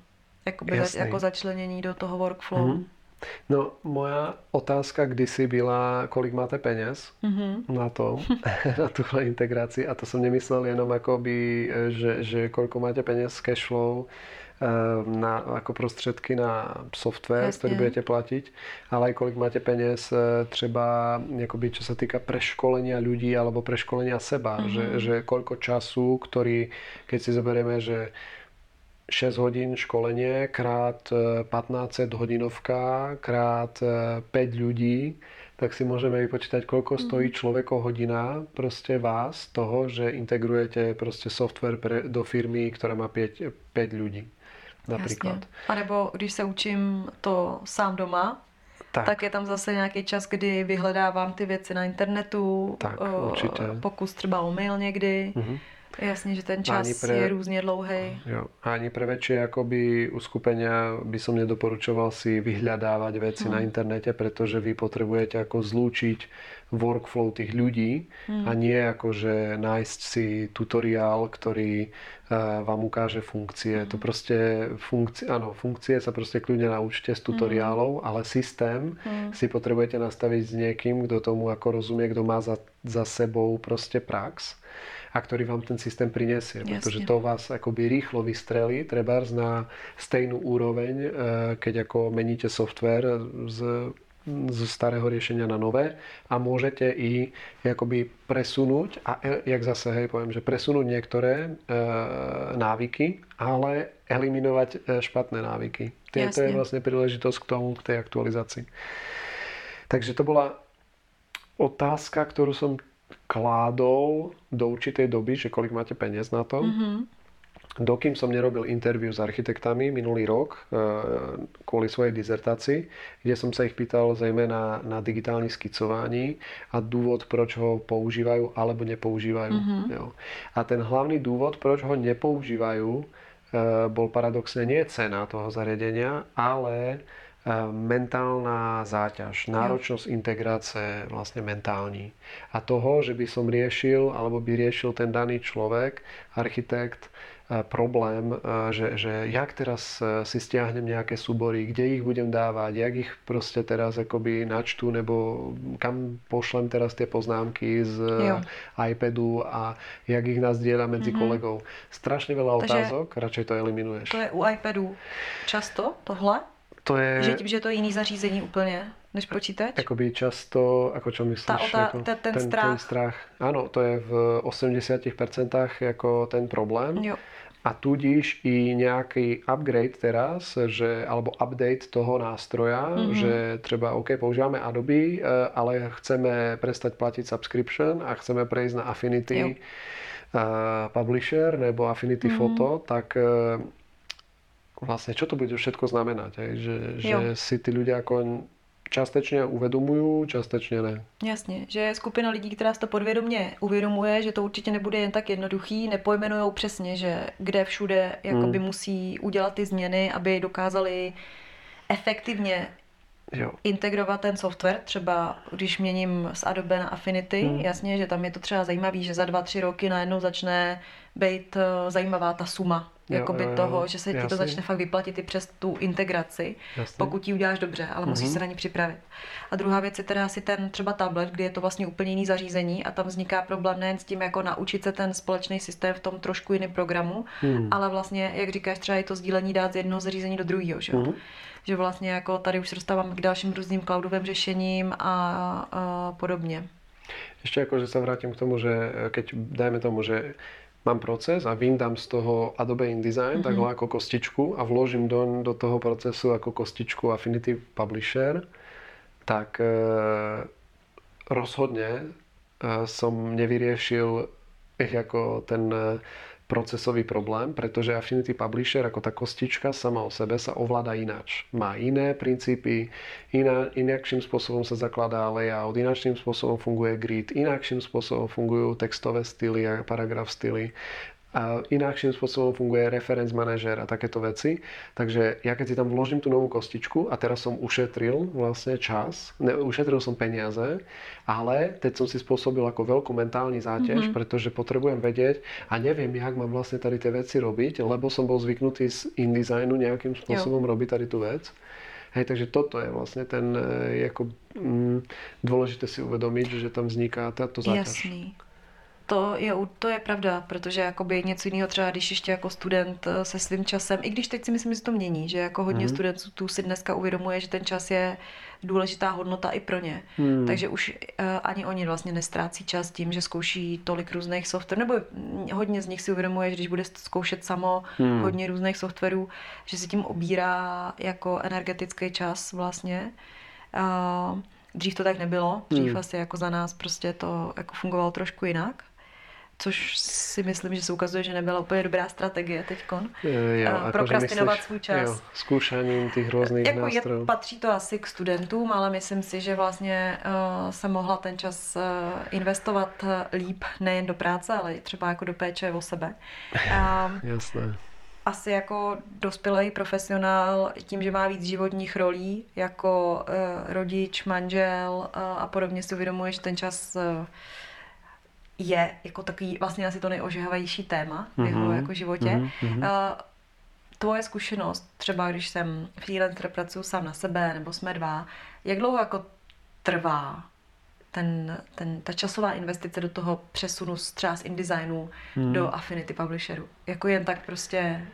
za, jako začlenění do toho workflow. Mhm. No, moja otázka kdysi byla, kolik máte peněz Mhm. na to, <laughs> na tuhle integraci. A to jsem nemyslel jenom akoby, e, že, že koľko máte peněz z cashflow e, na, ako prostředky na software, Jasně. ktorý budete platiť, ale aj kolik máte peněz e, třeba, jakoby, čo sa týka preškolenia ľudí alebo preškolenia seba, Mhm. že, že koľko času, ktorý, keď si zoberieme, že 6 hodín školenie krát e, 1500 hodinovka krát e, 5 ľudí, tak si môžeme vypočítať, koľko stojí človeko hodina prostě vás toho, že integrujete prostě software pre, do firmy, ktorá má 5, 5 ľudí. Napríklad. Jasně. A nebo když se učím to sám doma, Tak. tak je tam zase nějaký čas, kdy vyhledávám ty věci na internetu, Tak, eh, určitě. pokus třeba o mail někdy. Mhm. Jasně, že ten čas pre- je různě dlouhý. Jo. A ani pre väčšie akoby uskupenia by som nedoporučoval si vyhľadávať veci na internete, pretože vy potrebujete ako zlúčiť workflow tých ľudí a nie ako, že nájsť si tutoriál, ktorý eh, vám ukáže funkcie. To prostě funkcie, áno, funkcie sa prostě kľudne naučte z tutoriálov, ale systém si potrebujete nastaviť s niekým, kto tomu ako rozumie, kto má za, za sebou prostě prax a ktorý vám ten systém prinesie, Jasne. pretože to vás akoby rýchlo vystrelí, trebárs na stejnú úroveň, eh, keď ako meníte software z, z starého riešenia na nové a môžete i akoby presunúť a e- jak zase, hej, poviem, že presunúť niektoré e, návyky, ale eliminovať e, špatné návyky. To je, to je Jasne. vlastne príležitosť k tomu, k tej aktualizácii. Takže to bola otázka, ktorú som kládol do určitej doby, že kolik máte peniaz na to. Mhm. Dokým som nerobil interview s architektami minulý rok e, kvôli svojej dizertácii, kde som sa ich pýtal zejména na digitální skicování a důvod, proč ho používajú alebo nepoužívajú. Mhm. Jo. A ten hlavný důvod, proč ho nepoužívajú, e, bol paradoxne nie cena toho zariadenia, ale mentálna záťaž, náročnosť integrácie vlastne mentální. A toho, že by som riešil, alebo by riešil ten daný človek, architekt, E, problém, e, že, že jak teraz si stiahnem nejaké súbory, kde ich budem dávať, jak ich proste teraz akoby načtu, nebo kam pošlem teraz tie poznámky z jo. iPadu a jak ich nazdieľam medzi mm-hmm. kolegou. Strašne veľa Takže otázok, radšej to eliminuješ. To je u iPadu často tohle? To je... Že tím, že to je jiný zařízení úplně než počítač? Jakoby často, ako čo myslíš? Ta, ta, jako, ten, ten, ten, strach. ten strach. Áno, to je v 80% jako ten problém. Jo a tudíž i nejaký upgrade teraz, že, alebo update toho nástroja, mm-hmm. že třeba OK, používame Adobe, eh, ale chceme prestať platiť subscription a chceme prejsť na Affinity jo. uh, Publisher nebo Affinity mm-hmm. Photo, tak uh, vlastne čo to bude všetko znamenať? Aj? Že, že si ty ľudia ako částečně uvědomují, částečně ne. Jasně, že je skupina lidí, která si to podvědomě uvědomuje, že to určitě nebude jen tak jednoduchý, nepojmenujou přesně, že kde všude jakoby hmm. musí udělat ty změny, aby dokázali efektivně jo. integrovat ten software, třeba když měním z Adobe na Affinity, hmm. jasně, že tam je to třeba zajímavý, že za dva, tři roky najednou začne být eh, zajímavá ta suma jakoby jo, jo, toho, že se ti to začne fakt vyplatit i přes tu integraci, jasný. pokud ji uděláš dobře, ale musíš mm-hmm. se na ní připravit. A druhá věc je teda asi ten třeba tablet, kdy je to vlastně úplně jiný zařízení a tam vzniká problém nejen s tím, jako naučit se ten společný systém v tom trošku jiném programu, mm. ale vlastně, jak říkáš, třeba je to sdílení dát z jednoho zařízení do druhého, že Mm. Že vlastně jako tady už se dostávám k dalším různým cloudovým řešením a, a podobně. Ještě jako, že se vrátím k tomu, že keď dajme tomu, že mám proces a vyndám z toho Adobe InDesign mm-hmm. takhle jako kostičku a vložím do, do toho procesu jako kostičku Affinity Publisher, tak e, rozhodně e, som nevyriešil jako ten e, procesový problém, pretože Affinity Publisher ako tá kostička sama o sebe sa ovláda ináč. Má iné princípy, iná, inakším spôsobom sa zakladá layout, inakším spôsobom funguje grid, inakším spôsobom fungujú textové styly a paragraf styly a inakším spôsobom funguje reference manažer a takéto veci. Takže ja keď si tam vložím tú novú kostičku a teraz som ušetril vlastne čas, ne, ušetril som peniaze, ale teď som si spôsobil ako veľkú mentálnu záťaž, mm-hmm. pretože potrebujem vedieť a neviem, jak mám vlastne tady tie veci robiť, lebo som bol zvyknutý z InDesignu nejakým spôsobom jo. robiť tady tú vec. Hej, takže toto je vlastně ten, jako, mm, dôležité si uvedomiť, že tam vzniká táto záťaž. Jasný. To je, to je pravda, protože jakoby něco jiného třeba, když ještě jako student eh, se svým časem, i když teď si myslím, že to mění, že jako hodně mm. studentů tu si dneska uvědomuje, že ten čas je důležitá hodnota i pro ně. Mm. Takže už uh, ani oni vlastně nestrácí čas tím, že zkouší tolik různých softwarů, nebo hodně z nich si uvědomuje, že když bude zkoušet samo mm. hodně různých softwarů, že si tím obírá jako energetický čas vlastně. Uh, Dřív to tak nebylo, dřív hmm. asi jako za nás prostě to jako fungovalo trošku jinak což si myslím, že se ukazuje, že nebyla úplně dobrá strategie teď prokrastinovat svůj čas. Jo, zkoušením těch různých jako nástrojů. Je, patří to asi k studentům, ale myslím si, že vlastně uh, se mohla ten čas uh, investovat uh, líp nejen do práce, ale třeba jako do péče o sebe. Um, <laughs> Jasné. Asi jako dospělý profesionál tím, že má víc životních rolí, jako uh, rodič, manžel uh, a podobně si uvědomuje, že ten čas uh, je jako takový vlastně asi to nejožehavější téma v jeho mm-hmm. jako životě. Mm-hmm. Uh, tvoje zkušenost, třeba když jsem freelancer, pracuji sám na sebe, nebo jsme dva, jak dlouho jako trvá ten, ten, ta časová investice do toho přesunu z třeba z InDesignu hmm. do Affinity Publisheru? Jako jen tak prostě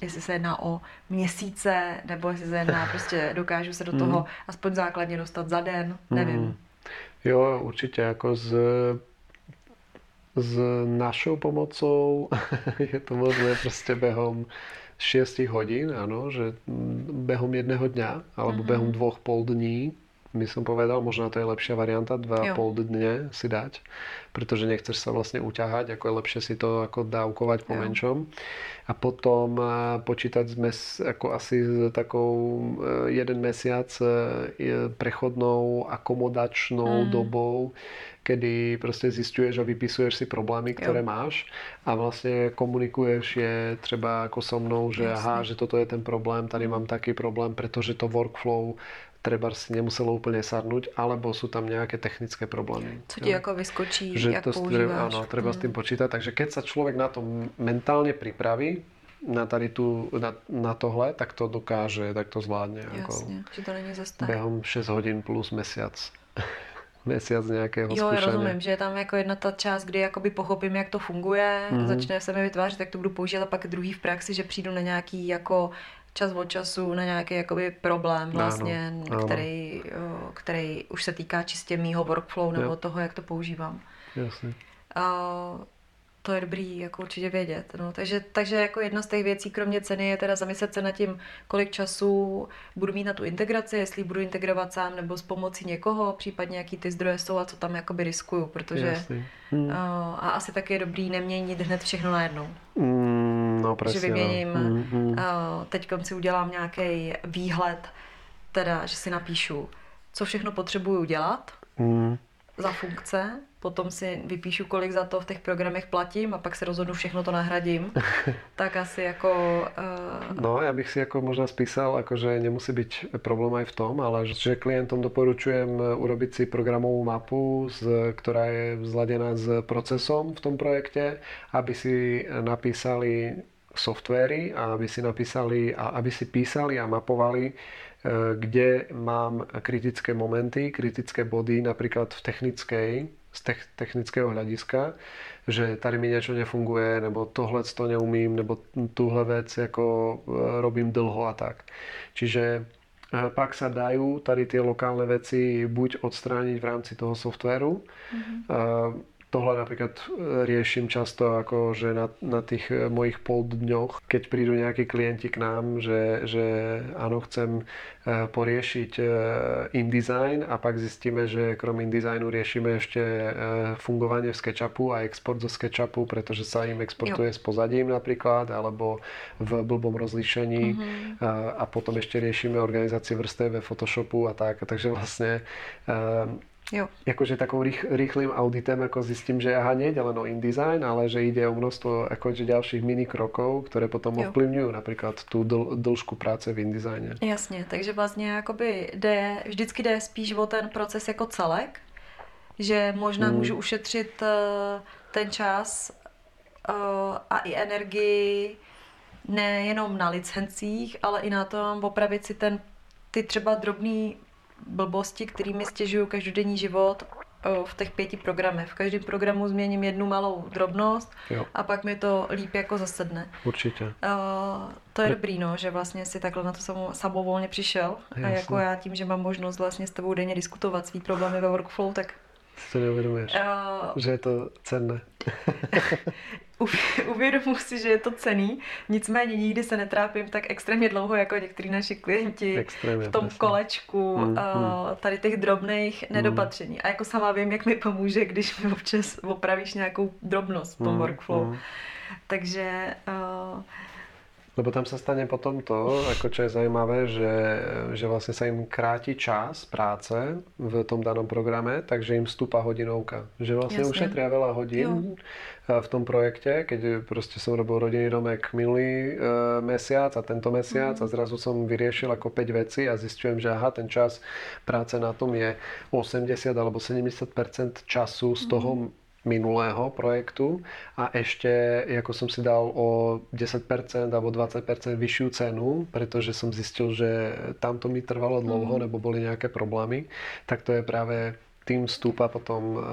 jestli se jedná o měsíce, nebo jestli se jedná prostě dokážu se do toho hmm. aspoň základně dostat za den, nevím. Hmm. Jo, určitě jako s, s našou pomocou <laughs> je to možné prostě behom 6 hodín, ano, že behom jedného dňa alebo mm-hmm. behom dvoch pol dní by som povedal, možno to je lepšia varianta, 2,5 dne si dať, pretože nechceš sa vlastne uťahať, ako je lepšie si to ako dávkovať po jo. menšom. A potom eh, počítať sme ako asi s takou eh, jeden mesiac eh, prechodnou akomodačnou mm. dobou, kedy prostě zistuješ a vypisuješ si problémy, které jo. máš a vlastně komunikuješ je třeba jako so mnou, že Jasne. aha, že toto je ten problém, tady mám taký problém, protože to workflow treba si nemuselo úplně sadnout, alebo jsou tam nějaké technické problémy. Co ti jo. jako vyskočí, že jak to používáš. Ano, treba mm. s tím počítat. Takže keď sa člověk na to mentálně připraví, na tady tu, na, na tohle, tak to dokáže, tak to zvládne. Jasně, jako že to není zase tak. Během 6 hodin plus mesiac. <laughs> mesiac nějakého Jo, já rozumím, že je tam jako jedna ta část, kdy jakoby pochopím, jak to funguje, mm-hmm. začne se mi vytvářet, tak to budu používat a pak druhý v praxi, že přijdu na nějaký jako čas od času na nějaký jakoby problém vlastně, ano, ano. Který, který už se týká čistě mýho workflow nebo jo. toho, jak to používám. Jasně. A to je dobrý jako určitě vědět. No. Takže, takže jako jedna z těch věcí, kromě ceny, je teda zamyslet se nad tím, kolik času budu mít na tu integraci, jestli budu integrovat sám nebo s pomocí někoho, případně jaký ty zdroje jsou a co tam jakoby riskuju, protože hmm. a asi taky je dobrý neměnit hned všechno najednou. Hmm, no, že vyměním, no. hmm, hmm. teď si udělám nějaký výhled, teda, že si napíšu, co všechno potřebuju dělat, hmm za funkce, potom si vypíšu, kolik za to v těch programech platím a pak se rozhodnu, všechno to nahradím. <laughs> tak asi jako... Uh... No, já bych si jako možná spísal, jako že nemusí být problém aj v tom, ale že klientom doporučujem urobiť si programovou mapu, z, která je zladěna s procesom v tom projekte, aby si napísali softwary a aby si napísali a aby si písali a mapovali Eh, kde mám kritické momenty, kritické body napríklad v technickej, z technického hľadiska, že tady mi niečo nefunguje, nebo tohle to neumím, nebo tuhle vec jako eh, robím dlho a tak. Čiže eh, pak sa dajú tady tie lokálne veci buď odstrániť v rámci toho softwaru, mm-hmm tohle napríklad e, riešim často ako, že na, na tých e, mojich pol dňoch, keď prídu nejakí klienti k nám, že, že áno, chcem e, poriešiť InDesign a pak zistíme, že krom InDesignu riešime ešte fungovanie v SketchUpu a export zo SketchUpu, pretože sa im exportuje jo. s pozadím napríklad, alebo v blbom rozlišení mm-hmm. a, a potom ešte riešime organizáciu vrstev ve Photoshopu a tak. Takže vlastne Jo. Jakože takovým rých, rýchlým auditem jako zjistím, že aha, nejde len o InDesign, ale že ide o množstvo akože ďalších mini krokov, které potom jo. ovplyvňují například tu dl, dlžku práce v InDesigně. Jasně, takže vlastně jakoby jde, vždycky jde spíš o ten proces jako celek, že možná hmm. můžu ušetřit uh, ten čas uh, a i energii nejenom na licencích, ale i na tom opravit si ten ty třeba drobný blbosti, kterými stěžuju každodenní život v těch pěti programech. V každém programu změním jednu malou drobnost jo. a pak mi to líp jako zasedne. Určitě. Uh, to je dobrý, no, že vlastně si takhle na to samo, samovolně přišel. Jasně. A jako já tím, že mám možnost vlastně s tebou denně diskutovat svý problémy ve workflow, tak si to neuvědomuješ, uh, že je to cenné. <laughs> uvědomuji si, že je to cený, nicméně nikdy se netrápím tak extrémně dlouho jako některý naši klienti extrémně, v tom presně. kolečku hmm, uh, tady těch drobných hmm. nedopatření. A jako sama vím, jak mi pomůže, když mi občas opravíš nějakou drobnost v tom hmm, workflow. Hmm. Takže uh, Lebo tam sa stane potom to, ako čo je zaujímavé, že, že vlastne sa im kráti čas práce v tom danom programe, takže im stúpa hodinovka. Že vlastne Jasne. ušetria veľa hodín jo. v tom projekte, keď proste som robil rodinný domek minulý e, mesiac a tento mesiac mm. a zrazu som vyriešil ako 5 vecí a zistujem, že aha, ten čas práce na tom je 80 alebo 70% času z toho mm minulého projektu a ešte, ako som si dal o 10% alebo 20% vyššiu cenu, pretože som zistil, že tamto mi trvalo dlouho, mm. nebo boli nejaké problémy, tak to je práve tým stúpa potom uh,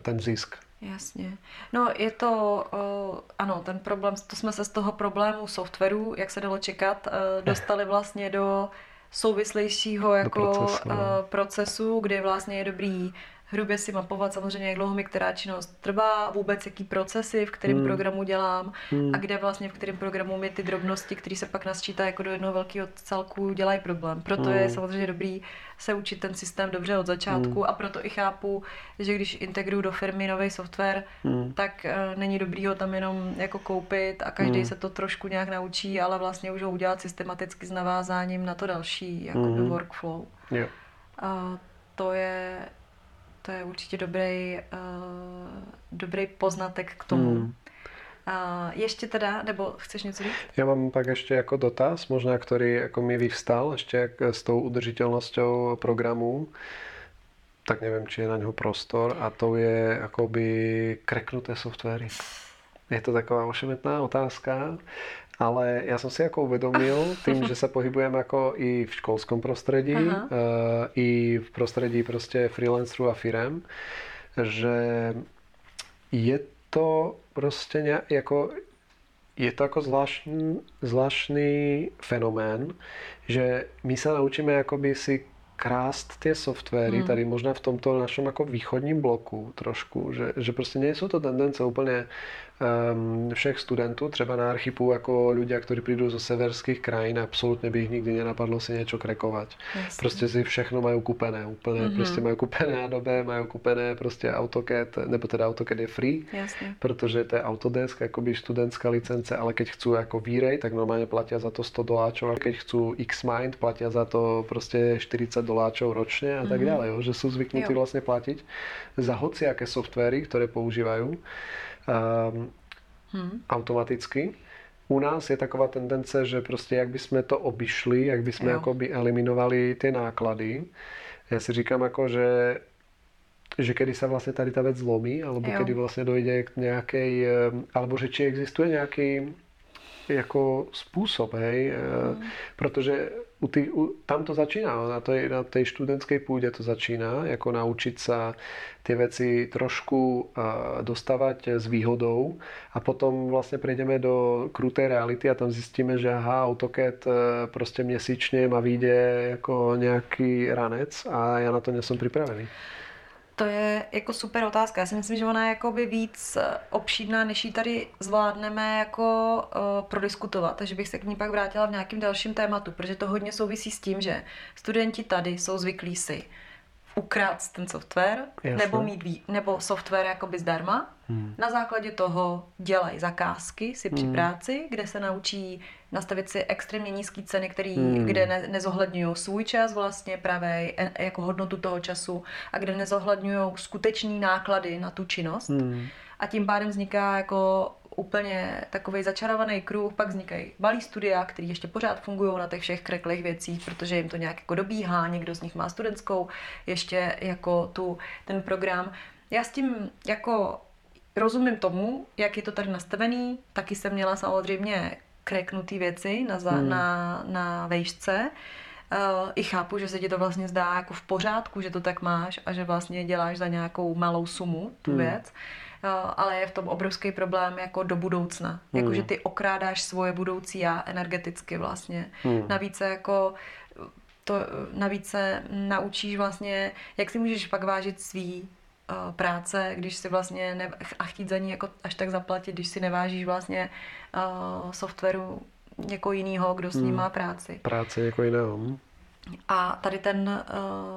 ten zisk. Jasně. No je to, uh, ano, ten problém, to jsme se z toho problému softwaru, jak se dalo čekat, uh, dostali vlastně do souvislejšího jako do procesu, no. procesu, kde vlastně je dobrý hrubě si mapovat samozřejmě, jak dlouho mi která činnost trvá, vůbec jaký procesy, v kterém hmm. programu dělám hmm. a kde vlastně v kterém programu mi ty drobnosti, které se pak nasčítá jako do jednoho velkého celku, dělají problém. Proto hmm. je samozřejmě dobrý se učit ten systém dobře od začátku hmm. a proto i chápu, že když integruju do firmy nový software, hmm. tak uh, není dobrý ho tam jenom jako koupit a každý hmm. se to trošku nějak naučí, ale vlastně už ho udělat systematicky s navázáním na to další jakoby hmm. workflow. Yeah. A to je to je určitě dobrý, uh, dobrý poznatek k tomu. Hmm. A ještě teda, nebo chceš něco říct? Já mám pak ještě jako dotaz, možná, který jako mi vyvstal ještě s tou udržitelnosťou programu, tak nevím, či je na něho prostor a to je jakoby kreknuté softwary. Je to taková ošemetná otázka, ale já jsem si jako uvědomil tím, že se pohybujeme jako i v školském prostředí, uh, i v prostředí prostě freelancerů a firem, že je to prostě nějak, jako je to jako zvláštní, zvláštní fenomén, že my se naučíme jakoby si krást ty softwary hmm. tady možná v tomto našem jako východním bloku trošku, že, že prostě nejsou to tendence úplně všech studentů, třeba na archipu jako ľudia, kteří přijdou zo severských krajín, absolutně by jich nikdy nenapadlo si něco krekovat. Jasně. Prostě si všechno mají kupené, úplně mm-hmm. prostě mají kupené Adobe, mají kupené prostě AutoCAD, nebo teda AutoCAD je free, Jasně. protože to je Autodesk, jakoby studentská licence, ale keď chcú jako výrej, tak normálně platí za to 100 doláčov, a keď chcú Xmind, platí za to prostě 40 doláčov ročně a tak mm-hmm. dále, jo? že jsou zvyknutí vlastně platit za hociaké softwary, které používají hmm. automaticky. U nás je taková tendence, že prostě jak bychom to obišli, jak bychom jako by eliminovali ty náklady. Já si říkám jako, že že kedy se vlastně tady ta věc zlomí, alebo jo. kedy vlastně dojde k nějaké, ehm, alebo že či existuje nějaký jako způsob, hej, mm. protože u ty, u, tam to začíná, na té, na té študentské půdě to začíná, jako naučit se ty věci trošku uh, dostávat s výhodou a potom vlastně prejdeme do kruté reality a tam zjistíme, že aha, AutoCAD uh, prostě měsíčně má výjde jako nějaký ranec a já na to nejsem připravený. To je jako super otázka. Já si myslím, že ona je jakoby víc eh, obšídná, než ji tady zvládneme jako uh, prodiskutovat. Takže bych se k ní pak vrátila v nějakém dalším tématu, protože to hodně souvisí s tím, že studenti tady jsou zvyklí si ukrát ten software, Jasne. nebo mít nebo software jakoby zdarma. Hmm. Na základě toho dělají zakázky si při hmm. práci, kde se naučí nastavit si extrémně nízké ceny, který, hmm. kde ne, nezohledňují svůj čas vlastně právě jako hodnotu toho času a kde nezohledňují skutečný náklady na tu činnost. Hmm. A tím pádem vzniká jako úplně takový začarovaný kruh, pak vznikají malý studia, které ještě pořád fungují na těch všech kreklých věcích, protože jim to nějak jako dobíhá, někdo z nich má studentskou, ještě jako tu, ten program. Já s tím jako rozumím tomu, jak je to tady nastavený, taky jsem měla samozřejmě kreknutý věci na, za, hmm. na, na vejšce. Uh, I chápu, že se ti to vlastně zdá jako v pořádku, že to tak máš a že vlastně děláš za nějakou malou sumu tu hmm. věc. Uh, ale je v tom obrovský problém jako do budoucna. Hmm. Jako, že ty okrádáš svoje budoucí já energeticky vlastně. Hmm. Navíc jako to, navíc se naučíš vlastně, jak si můžeš pak vážit svý práce, když si vlastně ne, a chtít za ní jako až tak zaplatit, když si nevážíš vlastně uh, softwaru někoho jiného, kdo s ním hmm. má práci. Práce jako jiného. Hm. A tady ten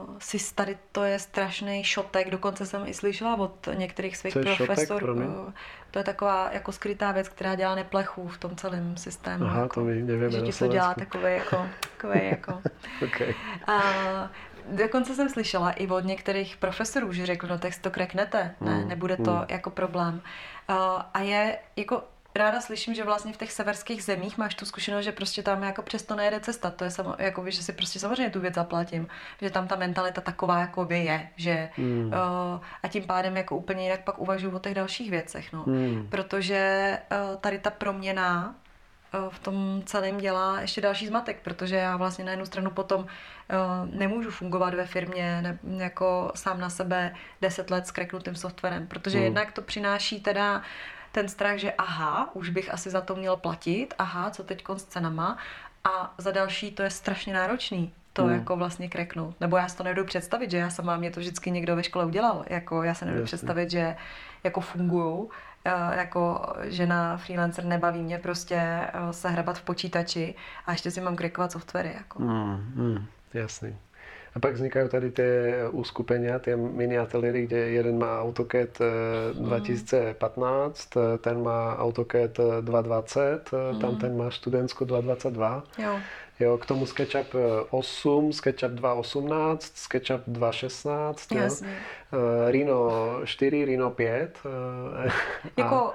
uh, SIS, tady to je strašný šotek, dokonce jsem i slyšela od některých svých profesorů. Uh, to je taková jako skrytá věc, která dělá neplechu v tom celém systému. Aha, jako, to my nevíme Že ti to dělá takový jako, takový jako. <laughs> okay. A dokonce jsem slyšela i od některých profesorů, že řekl, no tak si to kreknete, ne, hmm. nebude to hmm. jako problém. A je jako ráda slyším, že vlastně v těch severských zemích máš tu zkušenost, že prostě tam jako přesto nejde cesta. To je samo, jako, že si prostě samozřejmě tu věc zaplatím. Že tam ta mentalita taková jako by je. Že, mm. uh, a tím pádem jako úplně jinak pak uvažuji o těch dalších věcech. No. Mm. Protože uh, tady ta proměna uh, v tom celém dělá ještě další zmatek, protože já vlastně na jednu stranu potom uh, nemůžu fungovat ve firmě ne, jako sám na sebe deset let s kreknutým softwarem, protože mm. jednak to přináší teda ten strach, že aha, už bych asi za to měl platit, aha, co teď s cenama a za další to je strašně náročný. to hmm. jako vlastně kreknout. Nebo já si to nedodu představit, že já sama, mě to vždycky někdo ve škole udělal. Jako já se nedodu Jasně. představit, že jako fungují jako žena freelancer nebaví mě prostě eh, se hrabat v počítači a ještě si mám krekovat softwary. Jako. Mm, mm, jasný. A pak vznikají tady ty uskupenia, ty mini ateliéry, kde jeden má AutoCAD 2015, mm. ten má AutoCAD 220, mm. tam ten má Studentsko 222. Jo. Jo, k tomu SketchUp 8, SketchUp 2.18, SketchUp 2.16, Jasně. Rhino 4, Rhino 5. Uh, <laughs> jako,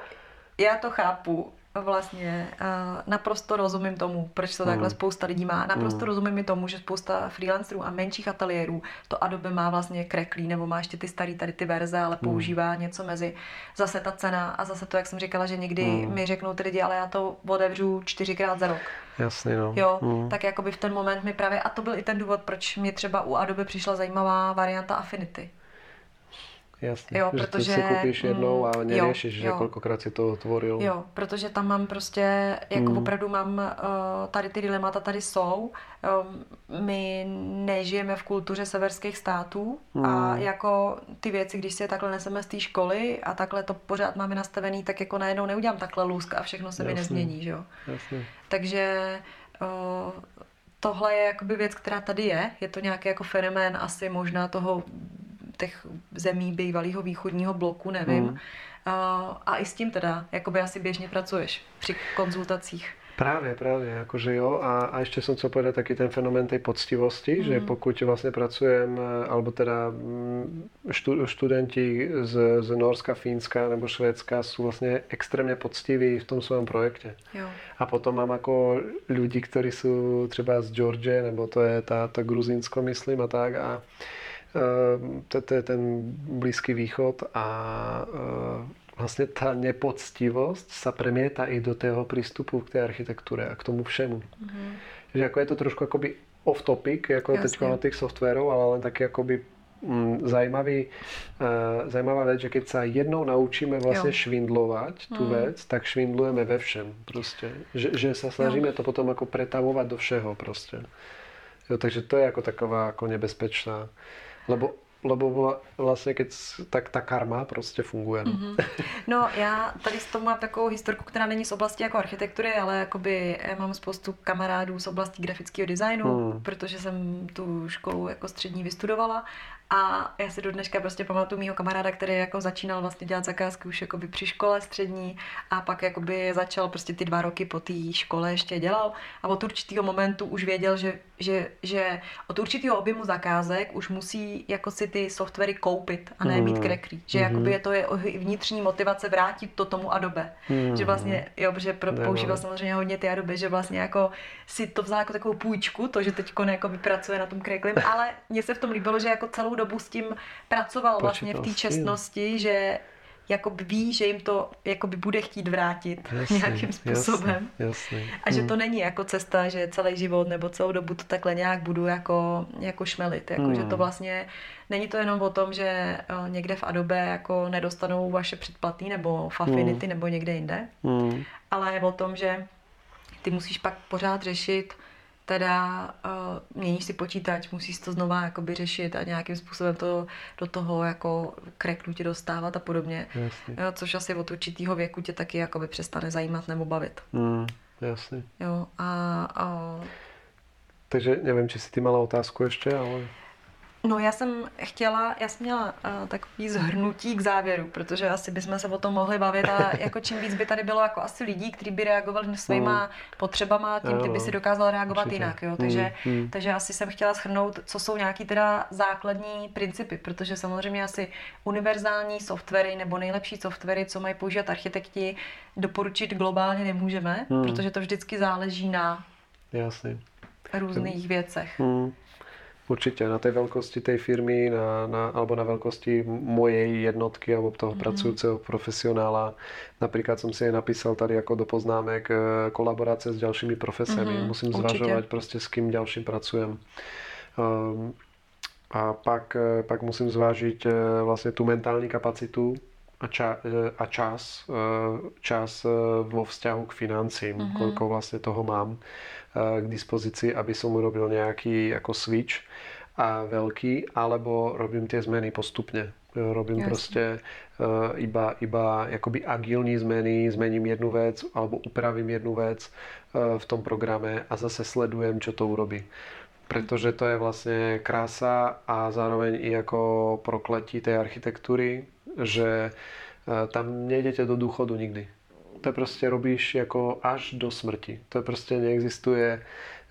já to chápu, vlastně uh, naprosto rozumím tomu, proč to mm. takhle spousta lidí má. Naprosto mm. rozumím i tomu, že spousta freelancerů a menších ateliérů to Adobe má vlastně kreklí, nebo má ještě ty starý tady ty verze, ale mm. používá něco mezi zase ta cena a zase to, jak jsem říkala, že někdy mm. mi řeknou ty lidi, ale já to otevřu čtyřikrát za rok. Jasně, no. Jo, mm. tak jakoby v ten moment mi právě, a to byl i ten důvod, proč mi třeba u Adobe přišla zajímavá varianta Affinity. Jasně, jo, že protože, si koupíš jednou a neřešíš, že kolikrát si to tvoril. Jo, protože tam mám prostě, jako mm. opravdu mám, uh, tady ty dilemata tady jsou. Um, my nežijeme v kultuře severských států mm. a jako ty věci, když si je takhle neseme z té školy a takhle to pořád máme nastavený, tak jako najednou neudělám takhle lůzka a všechno se Jasně. mi nezmění, že jo. Jasně. Takže uh, tohle je jakoby věc, která tady je. Je to nějaký jako fenomén asi možná toho těch zemí bývalého východního bloku, nevím. Mm. A, a i s tím teda, jakoby asi běžně pracuješ při konzultacích. Právě, právě, jakože jo. A, a ještě jsem chtěl povedať taký ten fenomén tej poctivosti, mm. že pokud vlastně pracujem, alebo teda mm, štu, študenti z, z Norska, Fínska nebo Švédska jsou vlastně extrémně poctiví v tom svém projekte. Jo. A potom mám jako lidi, kteří jsou třeba z Georgie, nebo to je ta, ta Gruzínsko, myslím, a tak. A, to, to je ten Blízký východ a ehm, vlastně ta nepoctivost sa premieta i do tého přístupu k té architektuře a k tomu všemu. Mm-hmm. Že jako je to trošku akoby off topic, jako teď na těch softwarů, ale len taky akoby mm, zajímavý, uh, zajímavá věc, že keď sa jednou naučíme vlastně jo. švindlovat tu mm. věc, tak švindlujeme ve všem prostě. Že, že sa snažíme jo. to potom jako pretavovat do všeho prostě. Jo, takže to je jako taková jako nebezpečná lebo lebo vlastně keď, tak ta karma prostě funguje. No. Mm-hmm. no já tady s tom mám takovou historku, která není z oblasti jako architektury, ale jakoby já mám spoustu kamarádů z oblasti grafického designu, mm. protože jsem tu školu jako střední vystudovala a já si do dneška prostě pamatuju mýho kamaráda, který jako začínal vlastně dělat zakázky už jakoby při škole střední a pak jakoby začal prostě ty dva roky po té škole ještě dělal a od určitého momentu už věděl, že, že, že od určitého objemu zakázek už musí jako si ty softwary koupit a ne mít mm. kreklí. Že mm. jakoby je to je vnitřní motivace vrátit to tomu Adobe. Mm. Že vlastně, jo, protože pro, používal samozřejmě hodně ty Adobe, že vlastně jako si to vzal jako takovou půjčku, to, že teď jako pracuje na tom kreklim, ale mně se v tom líbilo, že jako celou dobu s tím pracoval vlastně v té čestnosti, že jako ví, že jim to jakoby bude chtít vrátit jasný, <laughs> nějakým způsobem. Jasný, jasný. A že to hmm. není jako cesta, že celý život nebo celou dobu to takhle nějak budu jako, jako šmelit. Jako, hmm. Že to vlastně není to jenom o tom, že eh, někde v Adobe jako nedostanou vaše předplatný nebo v Affinity hmm. nebo někde jinde, hmm. ale je o tom, že ty musíš pak pořád řešit teda uh, měníš si počítač, musíš to znova jakoby řešit a nějakým způsobem to do toho jako kreknutě dostávat a podobně. Jasně. Jo, což asi od určitého věku tě taky jakoby přestane zajímat nebo bavit. Mm, jasně. Jo, a, a... Takže nevím, či si ty mala otázku ještě, ale... No já jsem chtěla, já jsem měla uh, takový zhrnutí k závěru, protože asi bychom se o tom mohli bavit a <laughs> jako čím víc by tady bylo jako asi lidí, kteří by reagovali svýma mm. potřebama, tím ty by si dokázal reagovat Určitě. jinak, jo. Takže, mm. takže asi jsem chtěla shrnout, co jsou nějaký teda základní principy, protože samozřejmě asi univerzální softwary nebo nejlepší softwary, co mají používat architekti, doporučit globálně nemůžeme, mm. protože to vždycky záleží na Jasně. různých věcech. Mm. Určitě na té velkosti té firmy, na, na, alebo na velkosti mojej jednotky alebo toho mm. pracujícího profesionála. Například jsem si je napísal tady jako do poznámek eh, kolaborace s dalšími profesemi. Mm, Musím určitě. zvažovat prostě s kým dalším pracujem. Um, a pak, eh, pak musím zvážit eh, vlastně tu mentální kapacitu a, ča, a čas, čas vo vzťahu k financím, mm-hmm. koľko vlastne toho mám k dispozícii, aby som urobil nejaký ako switch a veľký, alebo robím tie zmeny postupne. Robím Jasne. proste uh, iba, iba akoby agilní zmeny, zmením jednu vec alebo upravím jednu vec uh, v tom programe a zase sledujem, čo to urobí. Pretože to je vlastne krása a zároveň i ako prokletí tej architektúry, že tam nejdete do důchodu nikdy. To prostě robíš jako až do smrti. To prostě neexistuje,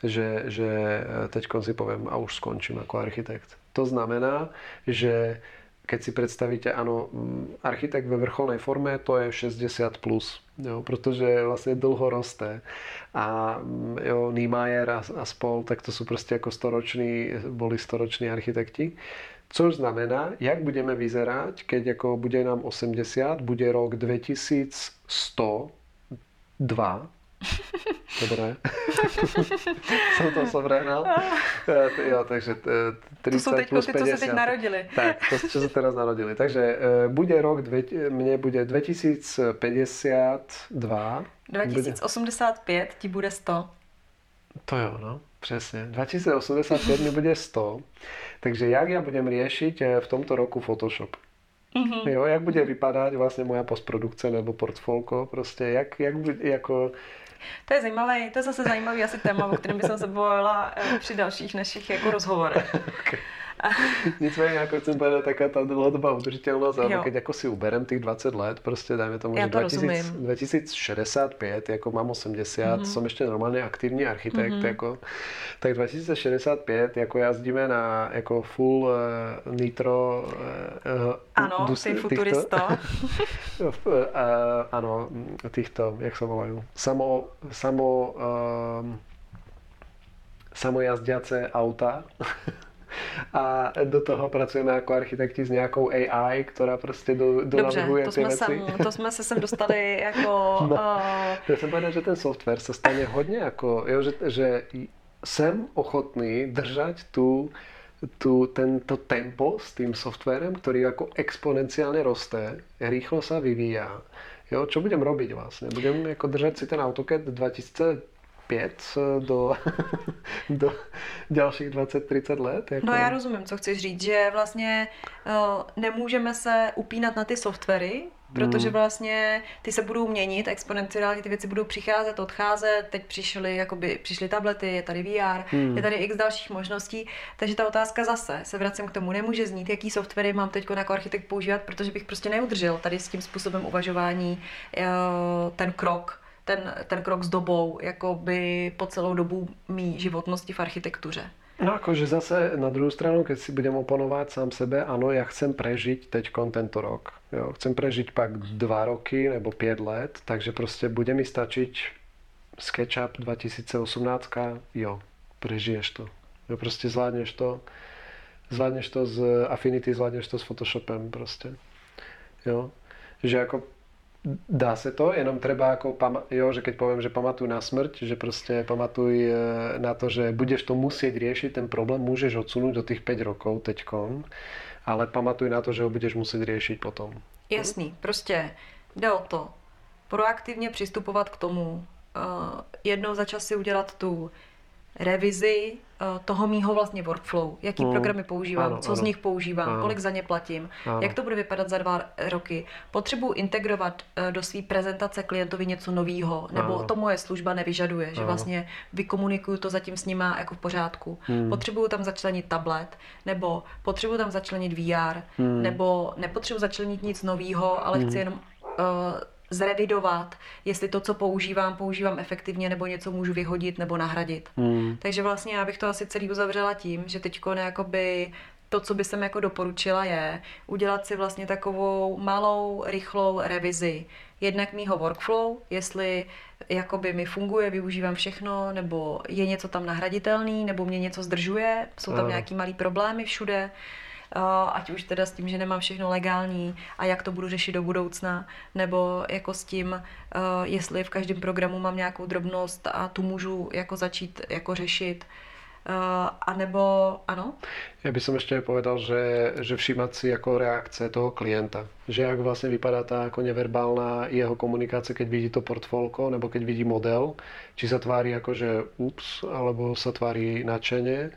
že, že teď si poviem a už skončím jako architekt. To znamená, že keď si predstavíte, áno, mm, architekt ve vrcholnej forme to je 60 plus, jo, protože vlastně dlho roste. A mm, jo, Niemeyer a, a spol, tak to sú prostě jako storoční, boli storoční architekti. Což znamená, jak budeme vyzerať, keď jako bude nám 80, bude rok 2102, <laughs> Dobré. <laughs> jsem to sobrenal. Eh, jo, takže 30 to jsou teď plus ty, co se teď narodili. Tak, to, co se teraz narodili. Takže eh, bude rok, dvě, mně bude 2052. 2085 bude... ti bude 100. To jo, no, přesně. 2085 mi bude 100. Takže jak já budem řešit eh, v tomto roku Photoshop? Mm-hmm. Jo, jak bude vypadat vlastně moja postprodukce nebo portfolko, prostě jak, jak jako to je zajímavé, to je zase zajímavý asi téma, o kterém bych se bavila eh, při dalších našich jako rozhovorech. <laughs> okay. <laughs> Nicméně jako chcem povedať, taká ta dlouhodobá udržitelnost, ale keď jako si uberem těch 20 let, prostě dajme tomu, Já že to 2000, 2065, jako mám 80, mm-hmm. jsem ještě normálně aktivní architekt, mm-hmm. jako, tak 2065, jako jazdíme na jako full uh, nitro uh, ano, dus, ty futurista. <laughs> uh, ano, týchto, jak se volají, samo, samo uh, samojazdiace auta. <laughs> <laughs> a do toho pracujeme jako architekti s nějakou AI, která prostě do, donavrhuje to ty jsme věci. Sem, to jsme se sem dostali <laughs> jako... No, uh... Já jsem povedal, že ten software se stane hodně jako, jo, že, že jsem ochotný držet tu tu, tento tempo s tým softwarem, který jako exponenciálně roste, rýchlo se vyvíjá. Jo, čo budem robiť vlastně? Budem jako držet si ten AutoCAD 2000 pět eh, do, <laughs> do dalších 20-30 let. Jako... No já rozumím, co chceš říct, že vlastně uh, nemůžeme se upínat na ty softwary, protože hmm. vlastně ty se budou měnit exponenciálně, ty věci budou přicházet, odcházet, teď přišly, jakoby, přišly tablety, je tady VR, hmm. je tady x dalších možností, takže ta otázka zase, se vracím k tomu, nemůže znít, jaký softwary mám teď jako architekt používat, protože bych prostě neudržel tady s tím způsobem uvažování uh, ten krok, ten, ten krok s dobou, jako by po celou dobu mý životnosti v architektuře. No akože zase na druhou stranu, keď si budem oponovať sám sebe, ano, ja chcem prežiť teď tento rok. Jo, chcem prežiť pak dva roky nebo pět let, takže prostě bude mi stačiť SketchUp 2018, jo, prežiješ to. Jo, prostě zvládneš to, zvládneš to z Affinity, zvládneš to s Photoshopem prostě. Jo, že jako Dá se to, jenom treba jako, jo, že keď povím, že pamatuj na smrť, že prostě pamatuj e, na to, že budeš to musieť riešiť, ten problém můžeš odsunout do těch 5 rokov teďkon, ale pamatuj na to, že ho budeš muset řešit potom. Jasný, prostě jde o to, proaktivně přistupovat k tomu, uh, jednou za čas si udělat tu revizi toho mýho vlastně workflow, jaký mm. programy používám, ano, co ano. z nich používám, ano. kolik za ně platím, ano. jak to bude vypadat za dva roky. Potřebuji integrovat uh, do své prezentace klientovi něco nového, nebo ano. to moje služba nevyžaduje, ano. že vlastně vykomunikuju to zatím s nima jako v pořádku. Hmm. Potřebuju tam začlenit tablet, nebo potřebuju tam začlenit VR, hmm. nebo nepotřebuji začlenit nic nového, ale hmm. chci jenom uh, zrevidovat, jestli to, co používám, používám efektivně, nebo něco můžu vyhodit nebo nahradit. Hmm. Takže vlastně já bych to asi celý uzavřela tím, že teď jakoby to, co by jsem jako doporučila, je udělat si vlastně takovou malou, rychlou revizi. Jednak mýho workflow, jestli jakoby mi funguje, využívám všechno, nebo je něco tam nahraditelný, nebo mě něco zdržuje, jsou tam nějaký malý problémy všude ať už teda s tím, že nemám všechno legální a jak to budu řešit do budoucna, nebo jako s tím, jestli v každém programu mám nějakou drobnost a tu můžu jako začít jako řešit a nebo ano? Ja by som ešte povedal, že, že všímať si ako reakce toho klienta. Že ak vlastne vypadá tá ako neverbálna jeho komunikácia, keď vidí to portfólko, nebo keď vidí model, či sa tvári ako, že ups, alebo sa tvári nadšenie,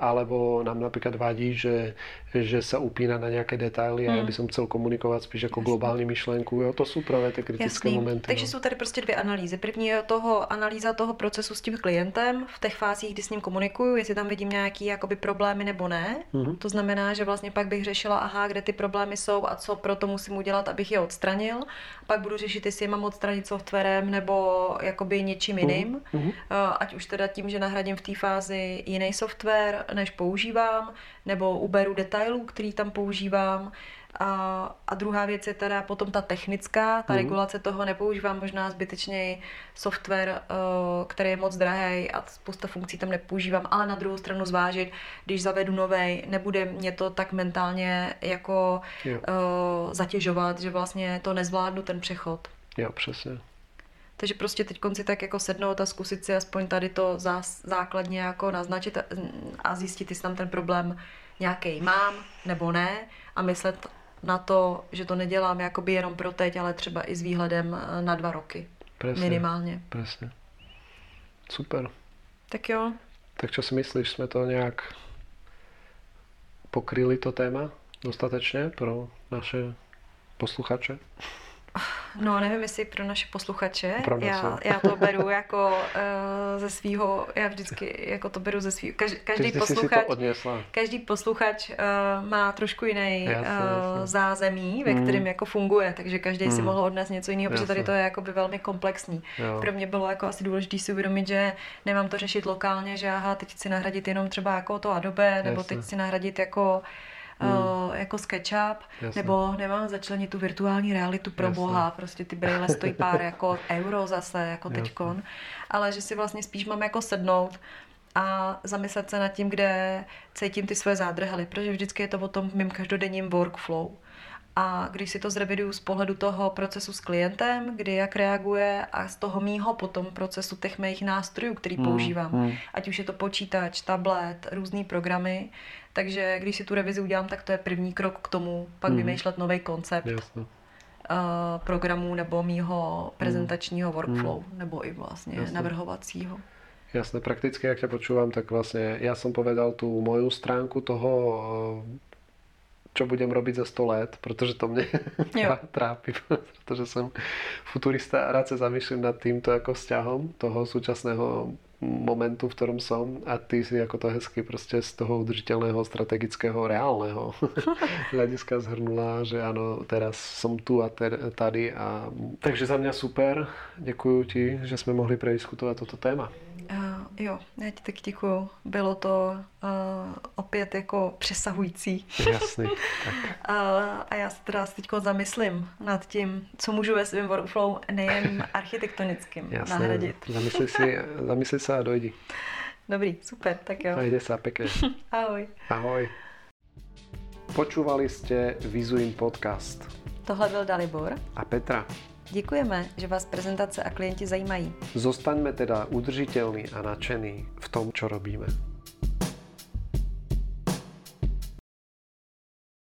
alebo nám napríklad vadí, že, že sa upína na nejaké detaily a hmm. ja by som chcel komunikovat spíš jako Jasný. globální myšlenku. Jo, to jsou právě ty kritické Jasný. momenty. Takže no. jsou tady prostě dvě analýzy. První je toho analýza toho procesu s tím klientem v těch fázích, kdy s ním komunikuju, jestli tam vidím nějaký jakoby problémy nebo ne. Hmm. To znamená, že vlastně pak bych řešila, aha, kde ty problémy jsou a co pro to musím udělat, abych je odstranil. Pak budu řešit, jestli je mám odstranit softwarem nebo jakoby něčím jiným. Hmm. Ať už teda tím, že nahradím v té fázi jiný software, než používám, nebo uberu detailů, který tam používám. A, a druhá věc je teda potom ta technická, ta mm. regulace toho nepoužívám možná zbytečně software, eh, který je moc drahý a spousta funkcí tam nepoužívám, ale na druhou stranu zvážit, když zavedu novej, nebude mě to tak mentálně jako jo. uh, zatěžovat, že vlastně to nezvládnu ten přechod. Jo, přesně. Takže prostě teď konci tak jako sednout a zkusit si aspoň tady to zás, základně jako naznačit a zjistit, jestli tam ten problém nějaký mám nebo ne a myslet na to, že to nedělám jakoby jenom pro teď, ale třeba i s výhledem eh, na dva roky. Presne, minimálně. Presne. Super. Tak jo. Tak čo si myslíš, jsme to nějak pokryli to téma dostatečně pro naše posluchače? No, nevím, jestli pro naše posluchače. Já, já to beru jako uh, ze svého, já vždycky jako to beru ze svého. Každý, každý posluchač, každý posluchač uh, má trošku jiný jasne, uh, zázemí, ve mm. kterém jako funguje, takže každý mm. si mohl odnést něco jiného, protože tady to je jako by velmi komplexní. Jo. Pro mě bylo jako asi důležité si uvědomit, že nemám to řešit lokálně, že aha, teď chci nahradit jenom třeba jako to Adobe, nebo jasne. teď chci nahradit jako uh, jako SketchUp, Jasne. nebo nemám začlenit tu virtuální realitu pro Jasne. boha, prostě ty brýle stojí pár jako euro zase, jako Jasne. teďkon, ale že si vlastně spíš mám jako sednout a zamyslet se nad tím, kde cítím ty svoje zádrhely, protože vždycky je to o tom mým každodenním workflow. A když si to zreviduju z pohledu toho procesu s klientem, kdy jak reaguje a z toho mýho potom procesu těch mých nástrojů, který hmm, používám, hmm. ať už je to počítač, tablet, různé programy, takže když si tu revizi udělám, tak to je první krok k tomu, pak hmm. vymýšlet nový koncept. Jasne. Uh, programů nebo mýho prezentačního hmm. workflow, hmm. nebo i vlastně Jasne. navrhovacího. Jasné, prakticky, jak ťa počúvam, tak vlastne ja som povedal tú moju stránku toho čo budem robiť za 100 let, protože to mě <laughs> trápí, protože jsem futurista a rád se zamýšlím nad týmto jako vzťahom toho súčasného momentu, v ktorom som a ty si ako to hezky prostě z toho udržiteľného, strategického, reálného <laughs> hľadiska zhrnula, že ano, teraz som tu a tady a takže za mňa super, děkuji ti, že jsme mohli prediskutovat toto téma. Uh, jo, já ti tak děkuju. Bylo to uh, opět jako přesahující. Jasný. <laughs> Tak. uh, a já se teda teď zamyslím nad tím, co můžu ve svém workflow nejen <laughs> architektonickým Jasné. nahradit. Zamysli si, <laughs> zamysli se a dojdi. Dobrý, super, tak jo. Ajde sa pekne. Ahoj. Ahoj. Počúvali ste Vizuin podcast. Tohle byl Dalibor. A Petra. Děkujeme, že vás prezentace a klienti zajímají. Zostaňme teda udržiteľní a nadšení v tom, čo robíme.